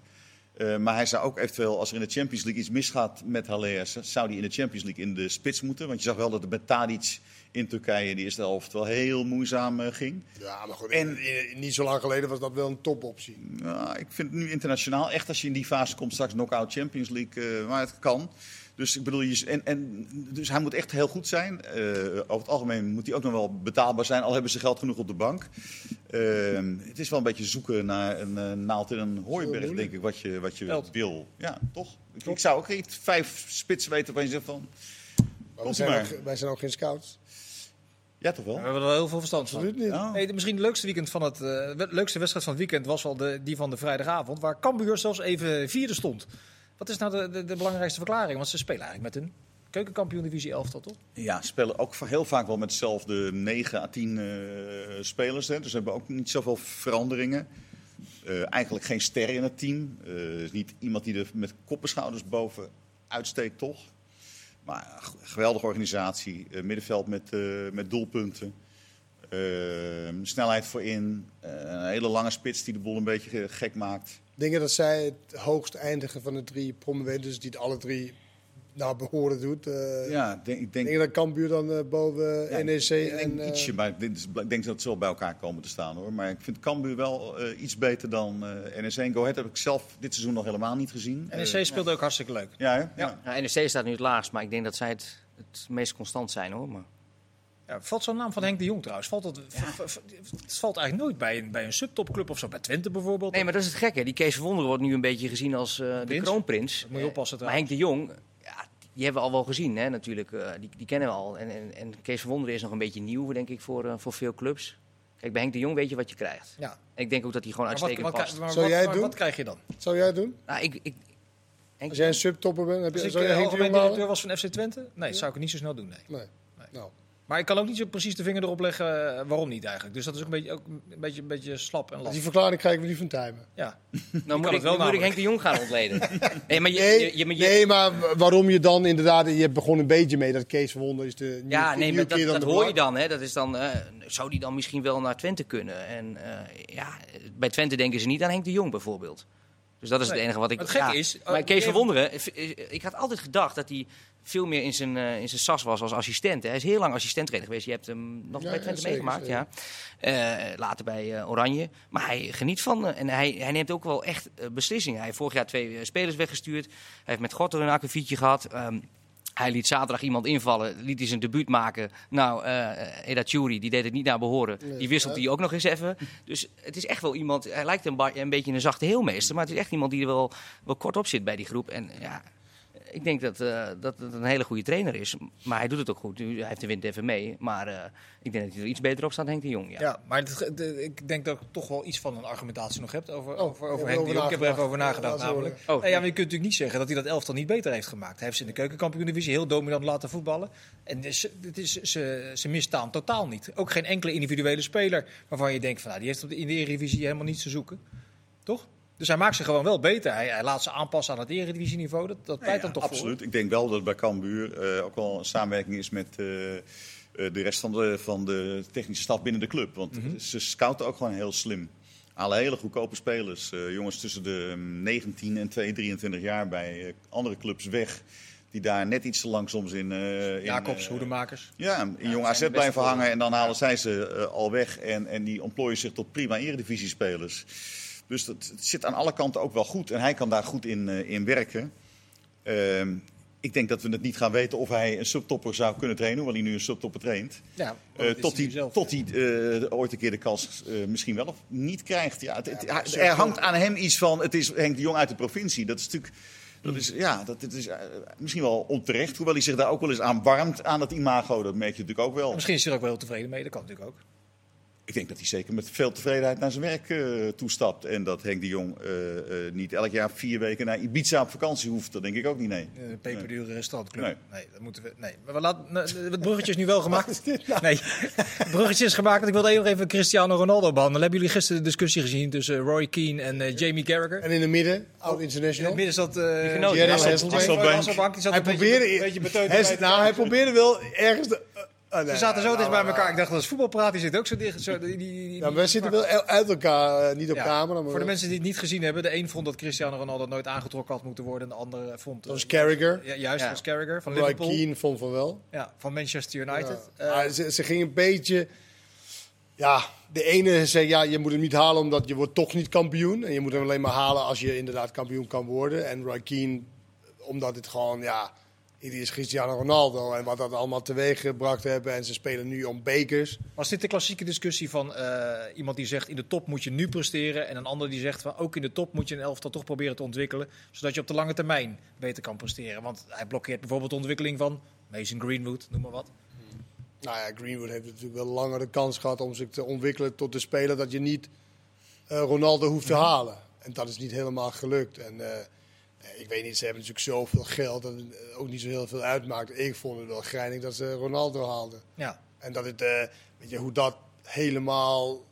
D: Eh, maar hij zou ook eventueel, als er in de Champions League iets misgaat met Haller, zou hij in de Champions League in de spits moeten. Want je zag wel dat het met Tadic in Turkije de eerste helft wel heel moeizaam eh, ging.
B: Ja, maar goed,
D: En-
B: in- in- niet zo lang geleden was dat wel een topoptie.
D: Nou, ik vind het nu internationaal echt als je in die fase komt, straks knock-out Champions League, eh, maar het kan. Dus ik bedoel, je, en, en, dus hij moet echt heel goed zijn. Eh, over het algemeen moet hij ook nog wel betaalbaar zijn, al hebben ze geld genoeg op de bank. Eh, het is wel een beetje zoeken naar een eh, naald in een hooiberg, denk ik, wat je, wat je
A: Veld.
D: wil. Ja, toch? Ik, ik zou ook niet vijf spitsen weten waarvan je zegt van,
B: Maar wij, zijn
D: maar.
B: ook, wij zijn ook geen scouts.
D: ja toch
A: We
D: wel?
A: hebben er wel heel veel verstand van.
B: Absoluut niet.
A: De- misschien het leukste, weekend van het, eh, we- leukste wedstrijd van het weekend was wel de, die van de vrijdagavond, waar Cambuur zelfs even vierde stond. Wat is nou de, de, de belangrijkste verklaring? Want ze spelen eigenlijk met een keukenkampioen divisie elftal, toch?
D: Ja, spelen ook heel vaak wel met dezelfde 9 à 10 eh, spelers. Hè. Dus hebben ook niet zoveel veranderingen. Eh, eigenlijk geen ster in het team. Eh, is niet iemand die er met kop en schouders boven uitsteekt, toch? Maar geweldige organisatie. Middenveld met, met doelpunten. Snelheid voorin. Een hele lange spits die de boel een beetje ge- gek maakt.
B: Dingen dat zij het hoogst eindigen van de drie promovenden, dus die het alle drie naar behoren doet. Eh
D: Ja, ik denk, ik denk
B: Denk dat Cambuur dan eh, boven
D: Ja,
B: NEC
D: ik denk
B: en... eh,
D: ietsje, maar dit is- ik denk dat ze wel bij elkaar komen te staan hoor. Maar ik vind Cambuur wel eh, iets beter dan eh NEC. En Go Ahead heb ik zelf dit seizoen nog helemaal niet gezien.
A: NEC speelde ook hartstikke leuk.
D: ja, hè? ja.
C: Ja, NEC staat nu het laagst, maar ik denk dat zij het, het meest constant zijn, hoor. Maar...
A: Ja, valt zo'n naam van Henk de Jong trouwens? Valt dat, het valt eigenlijk nooit bij een, bij een subtopclub of zo, bij Twente bijvoorbeeld.
C: Nee, maar dat is het gekke. Die Kees Wonder wordt nu een beetje gezien als eh, de
A: Prins?
C: kroonprins.
A: Dat moet je oppassen
C: Maar Henk de Jong, ja, die hebben we al wel gezien, hè, natuurlijk. eh, die, die kennen we al. En, en, en Kees van Wonderen is nog een beetje nieuw, denk ik, voor, eh, voor veel clubs. Kijk, bij Henk de Jong weet je wat je krijgt.
A: Ja.
C: En ik denk ook dat hij gewoon
A: Maar wat,
C: uitstekend
A: wat,
C: past.
A: maar
B: Zou
A: wat-
B: jij
A: maar
B: doen?
A: wat krijg je dan?
B: Zou jij doen?
C: Nou, ik, ik, Henk
B: Als jij een subtopper bent, heb
A: Als
B: je, zou je Henk de Jong
A: directeur was van FC Twente? Nee, zou ik het niet zo snel doen, nee.
B: Nee. Nou,
A: Maar ik kan ook niet zo precies de vinger erop leggen eh, waarom niet eigenlijk. Dus dat is ook een beetje, ook een beetje, een beetje slap en
B: die
A: lastig.
B: verklaring krijgen we niet van Tijmen.
A: Ja.
C: Nou moet ik,
A: wel
C: nu moet ik. Henk de Jong gaan ontleden. nee, maar je,
B: Nee,
C: je, je, maar je-
B: nee, maar waarom je dan inderdaad... Je hebt begon een beetje mee dat Kees Wonder is de nieuwe,
C: Ja, nee,
B: nieuwe
C: maar dat, hoor je dan. Hè. Dat is dan eh, zou die dan misschien wel naar Twente kunnen? En eh, ja, bij Twente denken ze niet aan Henk de Jong bijvoorbeeld. Dus dat is
A: Nee,
C: het enige wat ik...
A: het
C: ja.
A: is, oh,
C: Maar Kees van Wonderen, eh, eh, ik had altijd gedacht dat hij veel meer in zijn, eh, in zijn sas was als assistent. Hij is heel lang assistenttrainer geweest. Je hebt hem nog
B: Ja,
C: bij Twente meegemaakt, ja. Later bij Oranje. Maar hij geniet van. en hij, hij neemt ook wel echt beslissingen. Hij heeft vorig jaar twee spelers weggestuurd. Hij heeft met Gorter een akkefietje gehad. Ehm, hij liet zaterdag iemand invallen, liet hij zijn debuut maken. Nou, eh Eda die deed het niet naar behoren. Die wisselt hij ook nog eens even. Dus het is echt wel iemand, hij lijkt een beetje een zachte heelmeester. Maar het is echt iemand die er wel, wel kort op zit bij die groep. En ja, ik denk dat, eh, dat het een hele goede trainer is. Maar hij doet het ook goed. Hij heeft de wind even mee. Maar eh, ik denk dat hij er iets beter op staat dan Henk de Jong. Ja.
A: Ja, maar het- de- ik denk dat ik toch wel iets van een argumentatie nog hebt over, over, over
B: Oh,
A: Henk
B: ik heb
A: de Jong. Ik heb er even over
B: nagedacht. Ja,
A: namelijk. Nou ja, maar je kunt natuurlijk niet zeggen dat hij dat elftal niet beter heeft gemaakt. Hij heeft ze in de keukenkampioen-divisie heel dominant laten voetballen. En ze, het is, ze, ze misstaan totaal niet. Ook geen enkele individuele speler waarvan je denkt van nou, die heeft op de, in de Eredivisie helemaal niets te zoeken. Toch? Dus hij maakt ze gewoon wel beter. Hij, hij laat ze aanpassen aan het Eredivisieniveau. Dat, dat pleit
D: Ja,
A: dan toch voor.
D: absoluut. Ik denk wel dat bij Cambuur eh, ook wel een samenwerking is met eh, eh, de rest van de, van de technische staf binnen de club. Want
A: Mhm.
D: ze scouten ook gewoon heel slim. Halen hele goedkope spelers. jongens tussen de mm, 19 en 2, 23 jaar bij andere clubs weg. Die daar net iets te lang soms in... in,
A: Jacobs, hoedemakers.
D: Ja, in jong AZ blijven hangen en dan halen zij ze al weg. En, en die ontplooien zich tot prima eredivisiespelers. Dus dat, het zit aan alle kanten ook wel goed. En hij kan daar goed in, eh, in werken. Ehm, ik denk dat we het niet gaan weten of hij een subtopper zou kunnen trainen, hoewel hij nu een subtopper traint.
A: Ja,
D: Eh, tot
A: hij zelf.
D: tot hij eh, ooit een keer de kans misschien wel of niet krijgt. Ja, het, er hangt aan hem iets van, het is Henk de Jong uit de provincie. Dat is natuurlijk, dat is, ja, dat, is misschien wel onterecht. Hoewel hij zich daar ook wel eens aan warmt, aan dat imago. Dat merk je natuurlijk ook wel.
A: Misschien is hij er ook wel heel tevreden mee. Dat kan natuurlijk ook.
D: Ik denk dat hij zeker met veel tevredenheid naar zijn werk eh, toestapt. En dat Henk de Jong eh, eh, niet elk jaar vier weken naar Ibiza op vakantie hoeft. Dat denk ik ook niet, nee.
A: Een peperdure restaurantclub.
D: Nee.
A: Nee. dat moeten we. Nee, maar we laten, nou, het bruggetje is nu wel gemaakt. Nee, het bruggetje is gemaakt. Ik wilde nog even Cristiano Ronaldo behandelen. Hebben jullie gisteren de discussie gezien tussen Roy Keane en eh, Jamie Carragher?
B: En in het midden, oud
A: In
B: international.
A: het midden zat. eh die zat
B: Hij
A: een beetje-
B: probeerde,
A: beetje
B: nou, hij probeerde wel ergens... De, uh,
A: Ze zaten zo
B: nou,
A: dicht bij
B: nou,
A: elkaar. Ik dacht dat is voetbalpraat. Die zit ook zo dicht. Zo, die, die, die-
B: Ja, maar wij zitten wel uit elkaar, eh, niet op
A: Ja,
B: camera. Maar
A: Voor de mensen die het niet gezien hebben. De een vond dat Cristiano Ronaldo nooit aangetrokken had moeten worden. En de andere vond.
B: Dat was Carragher.
A: Ja, juist,
C: Ja.
A: dat was Carragher van
B: Roy
A: Liverpool.
B: Keane vond van wel.
A: Ja, van Manchester United.
B: Ja.
A: Eh,
B: Maar ze, ze ging een beetje... Ja, de ene zei ja, je moet hem niet halen omdat je wordt toch niet kampioen. En je moet hem alleen maar halen als je inderdaad kampioen kan worden. En Roy Keane, omdat het gewoon, ja... Het is Cristiano Ronaldo en wat dat allemaal teweeg gebracht hebben. En ze spelen nu om bekers.
A: Was dit de klassieke discussie van eh, iemand die zegt in de top moet je nu presteren en een ander die zegt van ook in de top moet je een elftal toch proberen te ontwikkelen, zodat je op de lange termijn beter kan presteren. Want hij blokkeert bijvoorbeeld de ontwikkeling van Mason Greenwood, noem maar wat.
B: Nou ja, Greenwood heeft natuurlijk wel langer de kans gehad om zich te ontwikkelen tot de speler dat je niet eh, Ronaldo hoeft te halen. En dat is niet helemaal gelukt. En eh, ik weet niet, ze hebben natuurlijk zoveel geld dat het eh, ook niet zo heel veel uitmaakt. Ik vond het wel grijnig dat ze Ronaldo haalden.
A: Ja,
B: En dat het, eh, weet je, hoe dat helemaal,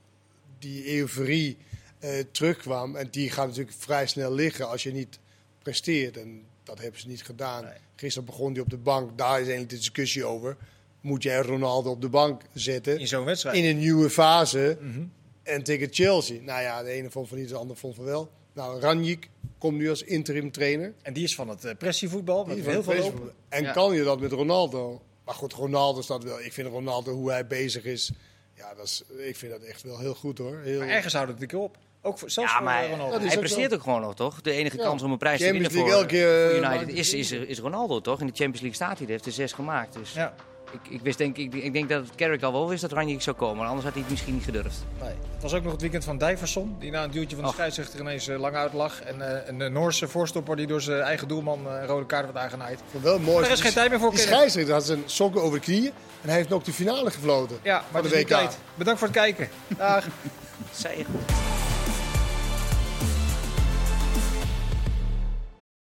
B: die euforie eh, terugkwam. En die gaat natuurlijk vrij snel liggen als je niet presteert. En dat hebben ze niet gedaan.
A: Nee.
B: Gisteren begon hij op de bank. Daar is eigenlijk de discussie over. Moet jij Ronaldo op de bank zetten?
A: in zo'n wedstrijd.
B: In een nieuwe fase.
A: Mhm.
B: En tegen Chelsea. Nou ja, de ene vond van niet, de ander vond van wel. Nou, Ranjik komt nu als interim trainer.
A: En die is van het eh, pressievoetbal, met heel veel lopen.
B: En
C: Ja.
B: kan je dat met Ronaldo? Maar goed, Ronaldo staat wel. Ik vind Ronaldo, hoe hij bezig is. Ja, dat is, ik vind dat echt wel heel goed hoor. Heel,
A: Maar ergens houdt het een keer op. Ook voor, zelfs
C: Ja,
A: voor
C: maar
A: eh, Ronaldo.
C: hij
B: ook
C: presteert ook gewoon nog, toch? De enige
B: Ja.
C: kans om een prijs te winnen voor,
B: elke
C: voor
B: eh,
C: United is, is, is Ronaldo, toch? In de Champions League staat hij, er heeft er zes gemaakt. Dus
A: Ja,
C: ik, ik, wist, denk, ik, ik denk dat Carrick al wel wist dat Ranjik zou komen. Anders had hij het misschien niet gedurfd.
A: nee. Het was ook nog het weekend van Dijverson, die na een duwtje van de
C: Och.
A: scheidsrechter ineens eh, lang uit lag. En eh, een eh, Noorse voorstopper die door zijn eigen doelman eh, een rode kaart werd aangenaaid.
B: Vond wel mooi.
A: Er is geen tijd meer voor,
B: Die scheidsrechter had zijn sokken over de knieën. En hij heeft nog de finale gefloten.
A: Ja, maar het
B: de
A: is nu
B: WK.
A: tijd. Bedankt voor het kijken. Dag.
C: Goed.